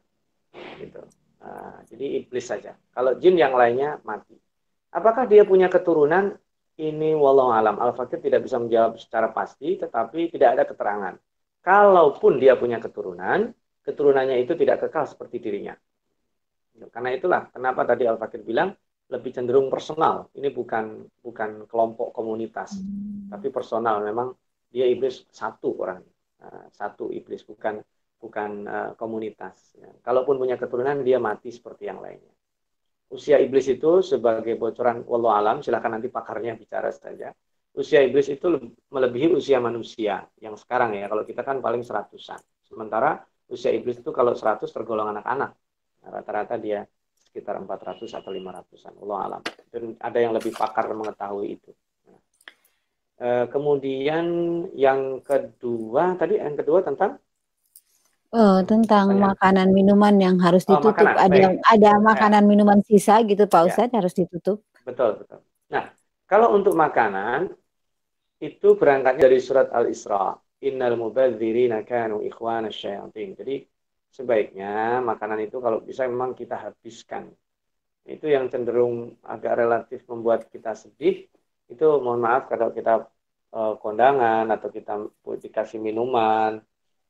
Gitu. Nah, jadi iblis saja. Kalau jin yang lainnya mati. Apakah dia punya keturunan? Ini walau alam. Al-Fakir tidak bisa menjawab secara pasti, tetapi tidak ada keterangan. Kalaupun dia punya keturunan, keturunannya itu tidak kekal seperti dirinya. Karena itulah kenapa tadi Al Fakir bilang lebih cenderung personal. Ini bukan bukan kelompok komunitas, tapi personal. Memang dia iblis satu orang, nah, satu iblis bukan bukan uh, komunitas. Ya. Kalaupun punya keturunan dia mati seperti yang lainnya. Usia iblis itu sebagai bocoran wallahu alam, silahkan nanti pakarnya bicara saja. Usia iblis itu melebihi usia manusia yang sekarang ya. Kalau kita kan paling seratusan. Sementara usia iblis itu kalau seratus tergolong anak-anak rata-rata dia sekitar 400 atau 500-an. Allah alam. Dan ada yang lebih pakar mengetahui itu. Nah, e, kemudian yang kedua tadi yang kedua tentang Oh, tentang Saya. makanan minuman yang harus oh, ditutup. Makanan, ada yang ada makanan ya. minuman sisa gitu Pak ya. Ustadz harus ditutup. Betul, betul. Nah, kalau untuk makanan itu berangkatnya dari surat Al-Isra. Innal mubadzirina kanu ikhwana syayatin. Jadi sebaiknya makanan itu kalau bisa memang kita habiskan. Itu yang cenderung agak relatif membuat kita sedih. Itu mohon maaf kalau kita uh, kondangan atau kita dikasih minuman,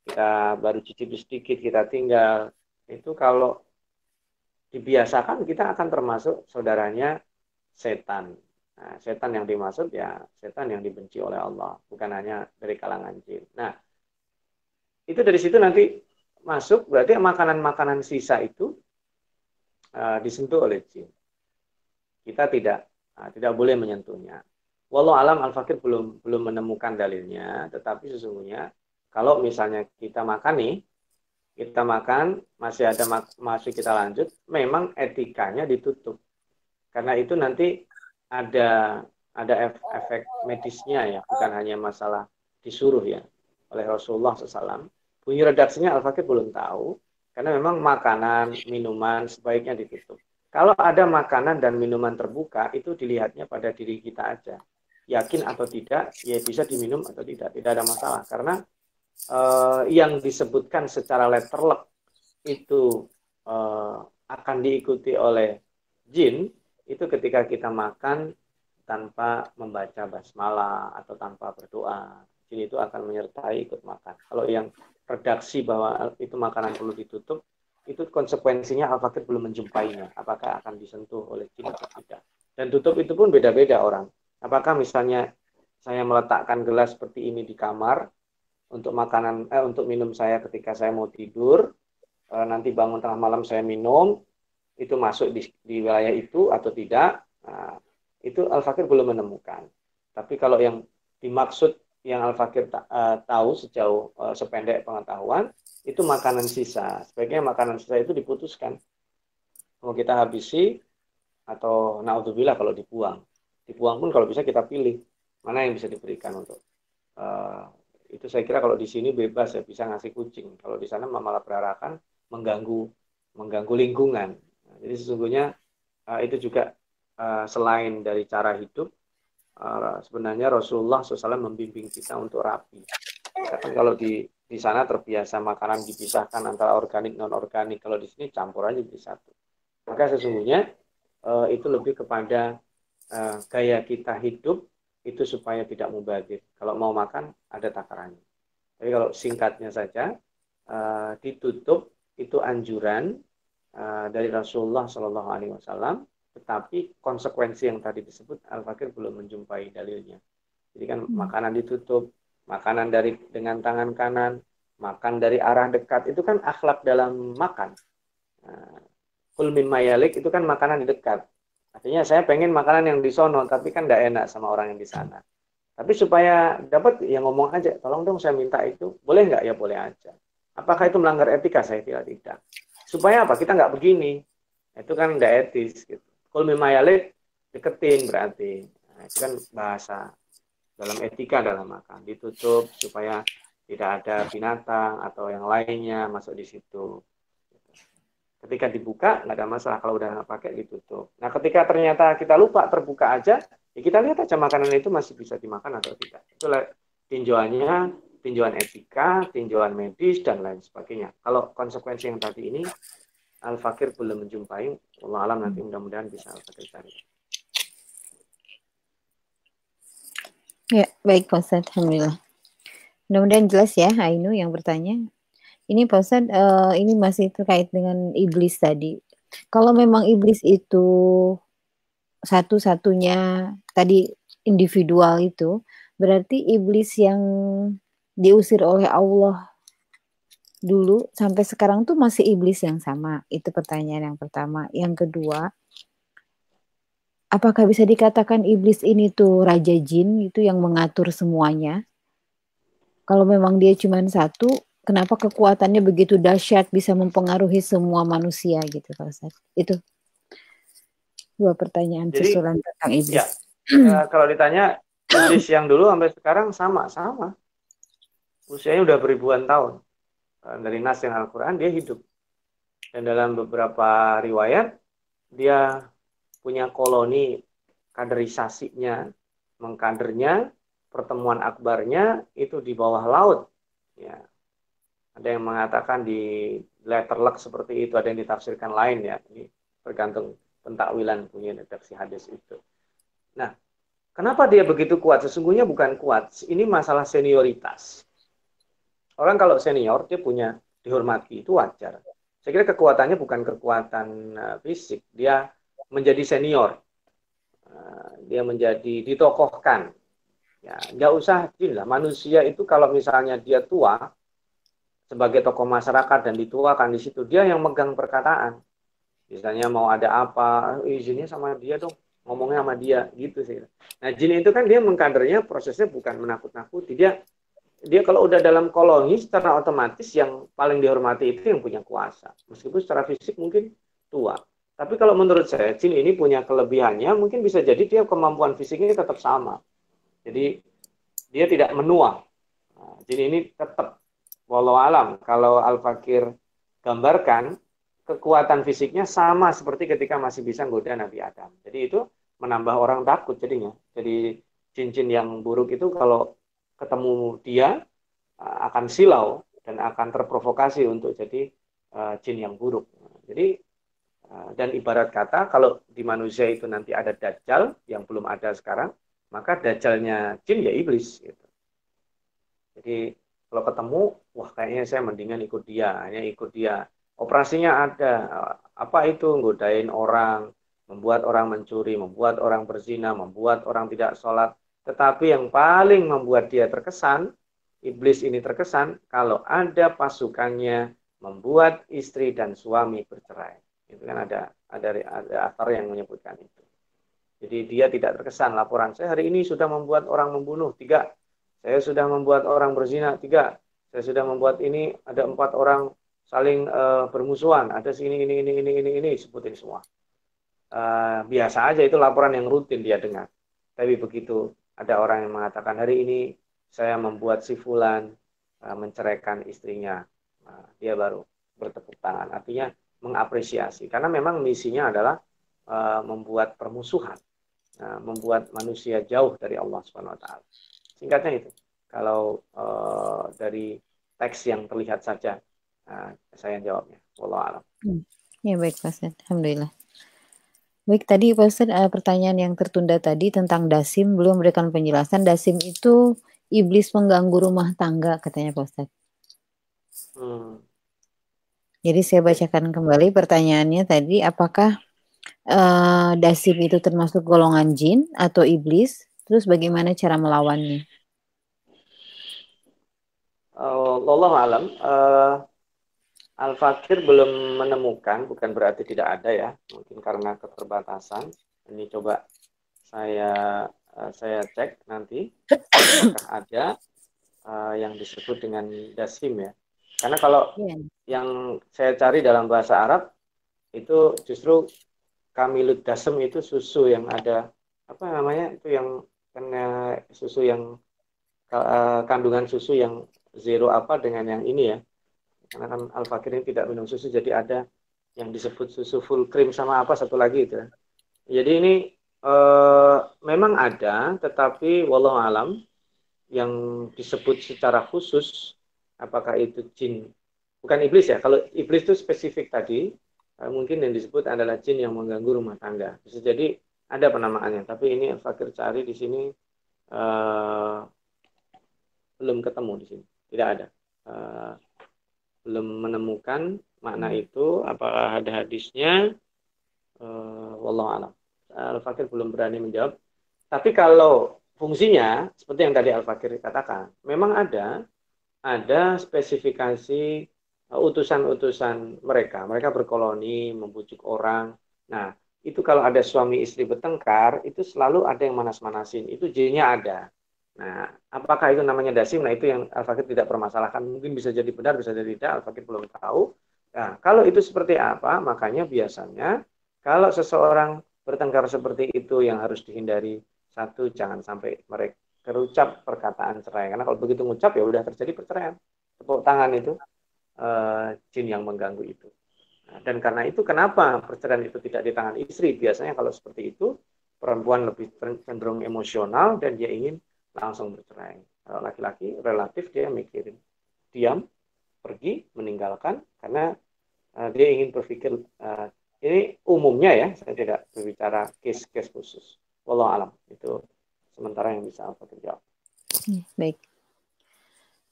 kita baru cicip sedikit kita tinggal. Itu kalau dibiasakan kita akan termasuk saudaranya setan. Nah, setan yang dimaksud ya setan yang dibenci oleh Allah, bukan hanya dari kalangan jin. Nah, itu dari situ nanti masuk berarti makanan-makanan sisa itu uh, disentuh oleh jin. Kita tidak uh, tidak boleh menyentuhnya. Walau alam al-fakir belum belum menemukan dalilnya, tetapi sesungguhnya kalau misalnya kita makan nih, kita makan masih ada masih kita lanjut, memang etikanya ditutup. Karena itu nanti ada ada efek medisnya ya, bukan hanya masalah disuruh ya oleh Rasulullah SAW Bunyi redaksinya Al-Fakir belum tahu, karena memang makanan, minuman sebaiknya ditutup. Kalau ada makanan dan minuman terbuka, itu dilihatnya pada diri kita aja. Yakin atau tidak, ya bisa diminum atau tidak, tidak ada masalah. Karena eh, yang disebutkan secara letterlek itu eh, akan diikuti oleh jin, itu ketika kita makan tanpa membaca basmalah atau tanpa berdoa. Jin itu akan menyertai ikut makan. Kalau yang redaksi bahwa itu makanan perlu ditutup, itu konsekuensinya Al-Fakir belum menjumpainya. Apakah akan disentuh oleh jin atau tidak. Dan tutup itu pun beda-beda orang. Apakah misalnya saya meletakkan gelas seperti ini di kamar untuk makanan eh, untuk minum saya ketika saya mau tidur, eh, nanti bangun tengah malam saya minum, itu masuk di, di wilayah itu atau tidak. Nah, itu Al-Fakir belum menemukan. Tapi kalau yang dimaksud yang Al-Fakir uh, tahu sejauh uh, sependek pengetahuan itu makanan sisa. Sebaiknya makanan sisa itu diputuskan. Mau kita habisi atau naudzubillah kalau dibuang. Dibuang pun kalau bisa kita pilih mana yang bisa diberikan untuk uh, itu saya kira kalau di sini bebas ya bisa ngasih kucing. Kalau di sana malah berarakan mengganggu mengganggu lingkungan. Nah, jadi sesungguhnya uh, itu juga uh, selain dari cara hidup sebenarnya Rasulullah SAW membimbing kita untuk rapi. Karena kalau di di sana terbiasa makanan dipisahkan antara organik non organik, kalau di sini campur aja jadi satu. Maka sesungguhnya uh, itu lebih kepada uh, gaya kita hidup itu supaya tidak mubazir. Kalau mau makan ada takarannya. Jadi kalau singkatnya saja uh, ditutup itu anjuran uh, dari Rasulullah Shallallahu Alaihi Wasallam tetapi konsekuensi yang tadi disebut Al-Fakir belum menjumpai dalilnya. Jadi kan hmm. makanan ditutup, makanan dari dengan tangan kanan, makan dari arah dekat itu kan akhlak dalam makan. Nah, kulmin mayalik itu kan makanan di dekat. Artinya saya pengen makanan yang di sono, tapi kan tidak enak sama orang yang di sana. Tapi supaya dapat ya ngomong aja, tolong dong saya minta itu, boleh nggak ya boleh aja. Apakah itu melanggar etika? Saya kira tidak. Supaya apa? Kita nggak begini. Itu kan tidak etis. Gitu. Kulmin mayalik deketin berarti. Nah, itu kan bahasa dalam etika dalam makan. Ditutup supaya tidak ada binatang atau yang lainnya masuk di situ. Ketika dibuka nggak ada masalah. Kalau udah nggak pakai ditutup. Nah ketika ternyata kita lupa terbuka aja ya kita lihat aja makanan itu masih bisa dimakan atau tidak. Itulah tinjauannya tinjauan etika tinjauan medis dan lain sebagainya. Kalau konsekuensi yang tadi ini al fakir belum menjumpai Allah alam nanti mudah-mudahan bisa al fakir cari Ya, baik Pak Ustadz. Alhamdulillah. Mudah-mudahan jelas ya Ainu yang bertanya. Ini Pak Ustadz, uh, ini masih terkait dengan iblis tadi. Kalau memang iblis itu satu-satunya tadi individual itu, berarti iblis yang diusir oleh Allah dulu sampai sekarang tuh masih iblis yang sama. Itu pertanyaan yang pertama. Yang kedua, apakah bisa dikatakan iblis ini tuh raja jin itu yang mengatur semuanya? Kalau memang dia cuma satu, kenapa kekuatannya begitu dahsyat bisa mempengaruhi semua manusia gitu Pak Ustaz? Itu dua pertanyaan Jadi, susulan tentang iblis. Ya, uh, [clears throat] kalau ditanya iblis yang dulu sampai sekarang sama-sama. Usianya udah beribuan tahun. Eh, dari nas yang Al-Quran dia hidup. Dan dalam beberapa riwayat dia punya koloni kaderisasinya, mengkadernya, pertemuan akbarnya itu di bawah laut. Ya. Ada yang mengatakan di letterlock seperti itu, ada yang ditafsirkan lain ya. Ini tergantung pentakwilan punya redaksi hadis itu. Nah, kenapa dia begitu kuat? Sesungguhnya bukan kuat. Ini masalah senioritas. Orang kalau senior dia punya dihormati itu wajar. Saya kira kekuatannya bukan kekuatan uh, fisik, dia menjadi senior, eh, dia menjadi ditokohkan. Ya, nggak usah jin lah. Manusia itu kalau misalnya dia tua sebagai tokoh masyarakat dan dituakan di situ, dia yang megang perkataan. Misalnya mau ada apa, izinnya sama dia dong, ngomongnya sama dia gitu sih. Nah jin itu kan dia mengkadernya prosesnya bukan menakut-nakuti, dia dia kalau udah dalam koloni secara otomatis yang paling dihormati itu yang punya kuasa. Meskipun secara fisik mungkin tua. Tapi kalau menurut saya, jin ini punya kelebihannya, mungkin bisa jadi dia kemampuan fisiknya tetap sama. Jadi dia tidak menua. Nah, jin ini tetap walau alam. Kalau Al-Fakir gambarkan, kekuatan fisiknya sama seperti ketika masih bisa goda Nabi Adam. Jadi itu menambah orang takut jadinya. Jadi jin-jin yang buruk itu kalau ketemu dia akan silau dan akan terprovokasi untuk jadi uh, jin yang buruk. Jadi Ah, dan ibarat kata kalau di manusia itu nanti ada dajjal yang belum ada sekarang, maka dajjalnya jin ya iblis gitu. Jadi kalau ketemu, wah kayaknya saya mendingan ikut dia, hanya ikut dia. Operasinya ada, apa itu ngodain orang, membuat orang mencuri, membuat orang berzina, membuat orang tidak sholat. Tetapi yang paling membuat dia terkesan, iblis ini terkesan, kalau ada pasukannya membuat istri dan suami bercerai. Itu kan ada ada ada aktor yang menyebutkan itu. Jadi dia tidak terkesan. Laporan saya hari ini sudah membuat orang membunuh tiga. Saya sudah membuat orang berzina tiga. Saya sudah membuat ini ada empat orang saling uh, bermusuhan. Ada sini ini ini ini ini ini sebutin semua. Uh, biasa aja itu laporan yang rutin dia dengar. Tapi begitu ada orang yang mengatakan hari ini saya membuat si fulan uh, menceraikan istrinya nah, dia baru bertepuk tangan artinya mengapresiasi karena memang misinya adalah uh, membuat permusuhan, uh, membuat manusia jauh dari Allah Subhanahu wa taala. Singkatnya itu. Kalau uh, dari teks yang terlihat saja uh, saya jawabnya. Wallahu alam. Hmm. Ya baik Pak Alhamdulillah. Baik tadi Pak Ustaz, uh, pertanyaan yang tertunda tadi tentang dasim belum memberikan penjelasan. Dasim itu iblis mengganggu rumah tangga katanya Pak Ustaz. Hmm. Jadi saya bacakan kembali pertanyaannya tadi, apakah uh, dasim itu termasuk golongan jin atau iblis? Terus bagaimana cara melawannya? Uh, Allah alam. Uh, Al-Fakir belum menemukan, bukan berarti tidak ada ya, mungkin karena keterbatasan. Ini coba saya uh, saya cek nanti apakah ada uh, yang disebut dengan dasim ya. Karena kalau yeah. yang saya cari dalam bahasa Arab itu justru kamilut dasem itu susu yang ada apa namanya itu yang kena susu yang uh, kandungan susu yang zero apa dengan yang ini ya karena kan al fakir ini tidak minum susu jadi ada yang disebut susu full cream sama apa satu lagi itu jadi ini eh, memang ada tetapi walau alam yang disebut secara khusus apakah itu jin. Bukan iblis ya kalau iblis itu spesifik tadi eh, mungkin yang disebut adalah jin yang mengganggu rumah tangga. Bisa jadi ada penamaannya tapi ini al fakir cari di sini eh, belum ketemu di sini. Tidak ada belum menemukan makna hmm. itu apakah ada hadisnya? Uh, wallahu alam. Al fakir belum berani menjawab. Tapi kalau fungsinya seperti yang tadi al fakir katakan memang ada ada spesifikasi uh, utusan-utusan mereka. Mereka berkoloni membujuk orang. Nah itu kalau ada suami istri bertengkar itu selalu ada yang manas-manasin. Itu jinnya ada Nah, apakah itu namanya dasim? Nah, itu yang Al-Fakir tidak permasalahkan. Mungkin bisa jadi benar, bisa jadi tidak. Al-Fakir belum tahu. Nah, kalau itu seperti apa, makanya biasanya kalau seseorang bertengkar seperti itu yang harus dihindari satu jangan sampai mereka terucap perkataan cerai karena kalau begitu ngucap ya udah terjadi perceraian tepuk tangan itu uh, jin yang mengganggu itu nah, dan karena itu kenapa perceraian itu tidak di tangan istri biasanya kalau seperti itu perempuan lebih cenderung emosional dan dia ingin langsung bercerai. Kalau laki-laki relatif dia mikirin diam, pergi, meninggalkan karena uh, dia ingin berpikir uh, ini umumnya ya, saya tidak berbicara case-case khusus. Walau alam itu sementara yang bisa aku jawab. Ya, baik.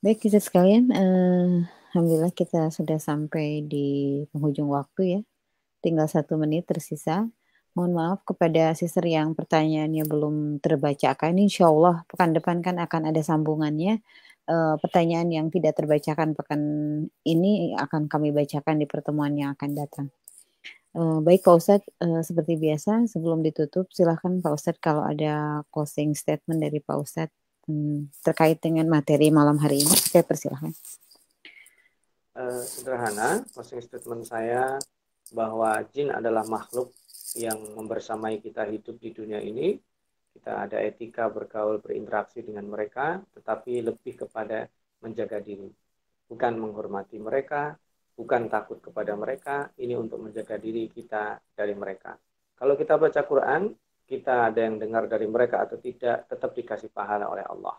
Baik kita sekalian, uh, alhamdulillah kita sudah sampai di penghujung waktu ya. Tinggal satu menit tersisa. Mohon maaf kepada sister yang pertanyaannya belum terbacakan. Insya Allah pekan depan kan akan ada sambungannya. Uh, pertanyaan yang tidak terbacakan pekan ini akan kami bacakan di pertemuan yang akan datang. Uh, baik Pak Ustadz, uh, seperti biasa sebelum ditutup silahkan Pak Ustadz kalau ada closing statement dari Pak Ustadz um, terkait dengan materi malam hari ini, saya persilahkan. Uh, sederhana, closing statement saya bahwa jin adalah makhluk yang membersamai kita hidup di dunia ini. Kita ada etika bergaul, berinteraksi dengan mereka, tetapi lebih kepada menjaga diri. Bukan menghormati mereka, bukan takut kepada mereka, ini untuk menjaga diri kita dari mereka. Kalau kita baca Quran, kita ada yang dengar dari mereka atau tidak, tetap dikasih pahala oleh Allah.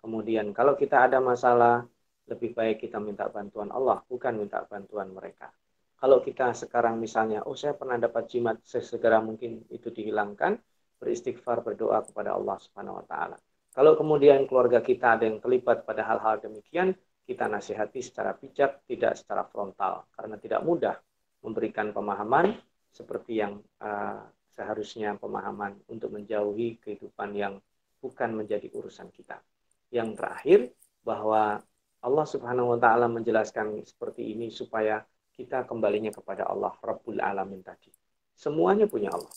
Kemudian kalau kita ada masalah, lebih baik kita minta bantuan Allah, bukan minta bantuan mereka. Kalau kita sekarang misalnya, oh saya pernah dapat jimat, sesegera mungkin itu dihilangkan, beristighfar, berdoa kepada Allah Subhanahu wa taala. Kalau kemudian keluarga kita ada yang terlibat pada hal-hal demikian, kita nasihati secara bijak, tidak secara frontal, karena tidak mudah memberikan pemahaman seperti yang uh, seharusnya pemahaman untuk menjauhi kehidupan yang bukan menjadi urusan kita. Yang terakhir, bahwa Allah Subhanahu wa taala menjelaskan seperti ini supaya kita kembalinya kepada Allah Rabbul Alamin tadi. Semuanya punya Allah.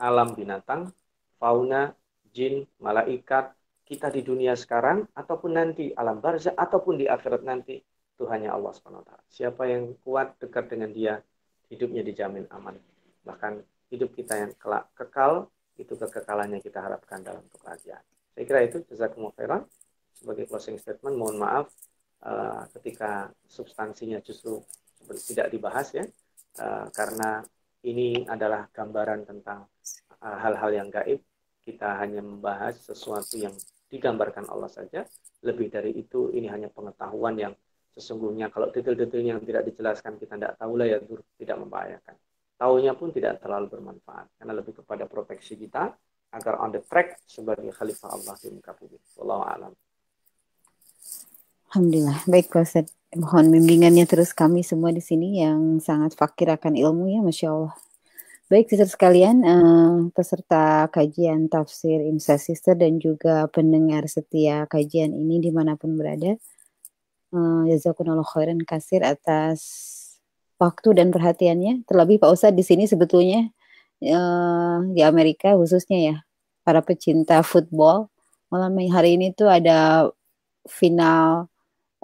Alam binatang, fauna, jin, malaikat, kita di dunia sekarang ataupun nanti alam barzah ataupun di akhirat nanti Tuhannya Allah SWT. Siapa yang kuat dekat dengan dia, hidupnya dijamin aman. Bahkan hidup kita yang kelak, kekal, itu kekekalannya kita harapkan dalam kebahagiaan. Saya kira itu jazakumullah khairan. Sebagai closing statement, mohon maaf uh, ketika substansinya justru tidak dibahas ya uh, karena ini adalah gambaran tentang eh, hal-hal uh, yang gaib kita hanya membahas sesuatu yang digambarkan Allah saja lebih dari itu ini hanya pengetahuan yang sesungguhnya kalau detail-detailnya yang tidak dijelaskan kita tidak tahu lah ya tidak membahayakan tahunya pun tidak terlalu bermanfaat karena lebih kepada proteksi kita agar on the track sebagai khalifah Allah di muka bumi. Wallahu alam. Alhamdulillah. Baik, Ustaz mohon bimbingannya terus kami semua di sini yang sangat fakir akan ilmu ya, Masya Allah. Baik, sister sekalian, uh, peserta kajian tafsir Imsa Sister dan juga pendengar setia kajian ini di mana pun berada. Uh, khairan kasir atas waktu dan perhatiannya. Terlebih Pak Ustadz di sini sebetulnya uh, di Amerika khususnya ya, para pecinta football. Malam hari ini tuh ada final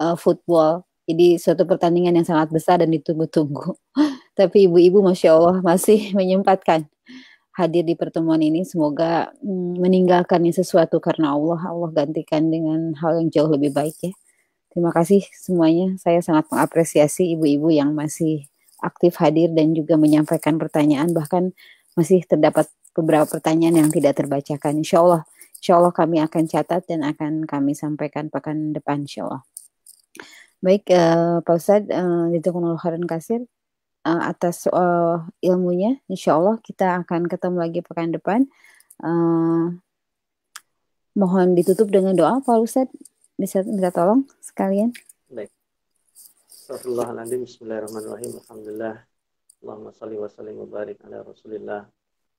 uh, football. Jadi suatu pertandingan yang sangat besar dan ditunggu-tunggu. [laughs] Tapi ibu-ibu Masya Allah masih [laughs] menyempatkan hadir di pertemuan ini. Semoga mm, meninggalkannya sesuatu karena Allah. Allah gantikan dengan hal yang jauh lebih baik ya. Terima kasih semuanya. Saya sangat mengapresiasi ibu-ibu yang masih aktif hadir dan juga menyampaikan pertanyaan. Bahkan masih terdapat beberapa pertanyaan yang tidak terbacakan. Insya Allah, insya Allah kami akan catat dan akan kami sampaikan pekan depan insya Allah. Baik, uh, Pak Ustadz, uh, khairan kasir uh, atas uh, ilmunya. Insya Allah kita akan ketemu lagi pekan depan. Uh, mohon ditutup dengan doa, Pak Ustadz. Bisa minta tolong sekalian. Baik. Astagfirullahaladzim. Bismillahirrahmanirrahim. Alhamdulillah. Allahumma salli wa sallim wa barik ala rasulillah.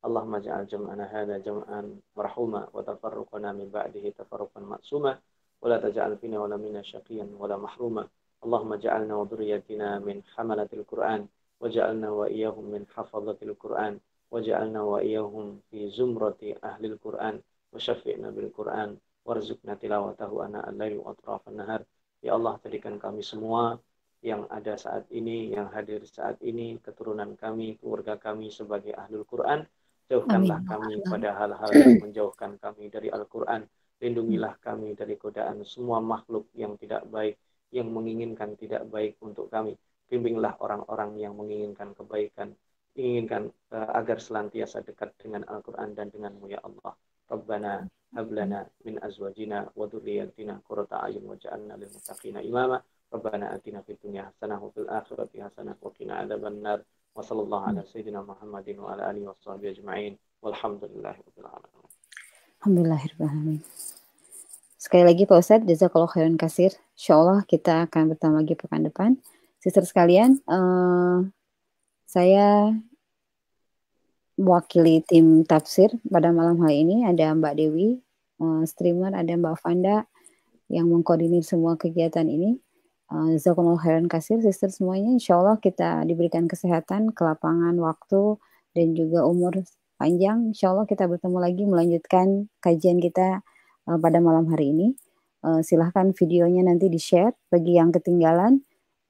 Allahumma ja'al jam'ana hadha jam'an marhuma wa tafarruqana min ba'dihi tafarruqan maksuma wa la taj'al fina wa la minna syaqiyan wa la mahruma. Allahumma ja'alna wa dhurriyyatina min hamalatil Qur'an وجعلنا وإياهم من حفظة القرآن وجعلنا وإياهم في زمرة أهل القرآن وشفعنا بالقرآن warzuqna tilawatahu ana al-lail wa atrafan nahar. Ya Allah, jadikan kami semua yang ada saat ini, yang hadir saat ini, keturunan kami, keluarga kami sebagai ahlul Quran. Jauhkanlah Amin. kami pada hal-hal yang menjauhkan kami dari Al-Quran. Lindungilah kami dari godaan semua makhluk yang tidak baik, yang menginginkan tidak baik untuk kami bimbinglah orang-orang yang menginginkan kebaikan, inginkan uh, agar selantiasa dekat dengan Al-Quran dan denganmu ya Allah. Rabbana hablana min azwajina wa dhurriyyatina qurrata a'yun waj'alna lil muttaqina imama. Rabbana atina fid dunya hasanah wa fil akhirati hasanah wa qina adzaban nar. Wa sallallahu ala sayyidina Muhammadin wa ala alihi washabbihi ajma'in. Walhamdulillahi rabbil alamin. Sekali lagi Pak Ustadz, jazakallah khairan kasir. Insya Allah kita akan bertemu lagi pekan depan. Sister sekalian, uh, saya mewakili tim tafsir pada malam hari ini ada Mbak Dewi, uh, streamer, ada Mbak Fanda yang mengkoordinir semua kegiatan ini. Uh, Zakumul khairan kasir, sister semuanya. Insya Allah kita diberikan kesehatan, kelapangan waktu, dan juga umur panjang. Insya Allah kita bertemu lagi melanjutkan kajian kita uh, pada malam hari ini. Uh, silahkan videonya nanti di-share bagi yang ketinggalan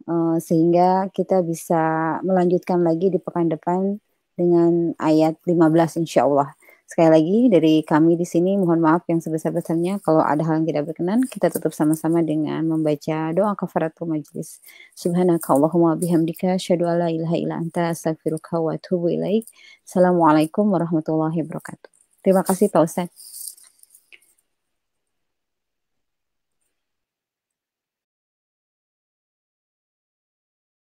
uh, sehingga kita bisa melanjutkan lagi di pekan depan dengan ayat 15 insya Allah. Sekali lagi dari kami di sini mohon maaf yang sebesar-besarnya kalau ada hal yang tidak berkenan kita tutup sama-sama dengan membaca doa kafaratul majlis. Subhanaka Allahumma bihamdika alla ilaha illa anta astaghfiruka wa atubu ilaik. Assalamualaikum warahmatullahi wabarakatuh. Terima kasih Pak Ustaz.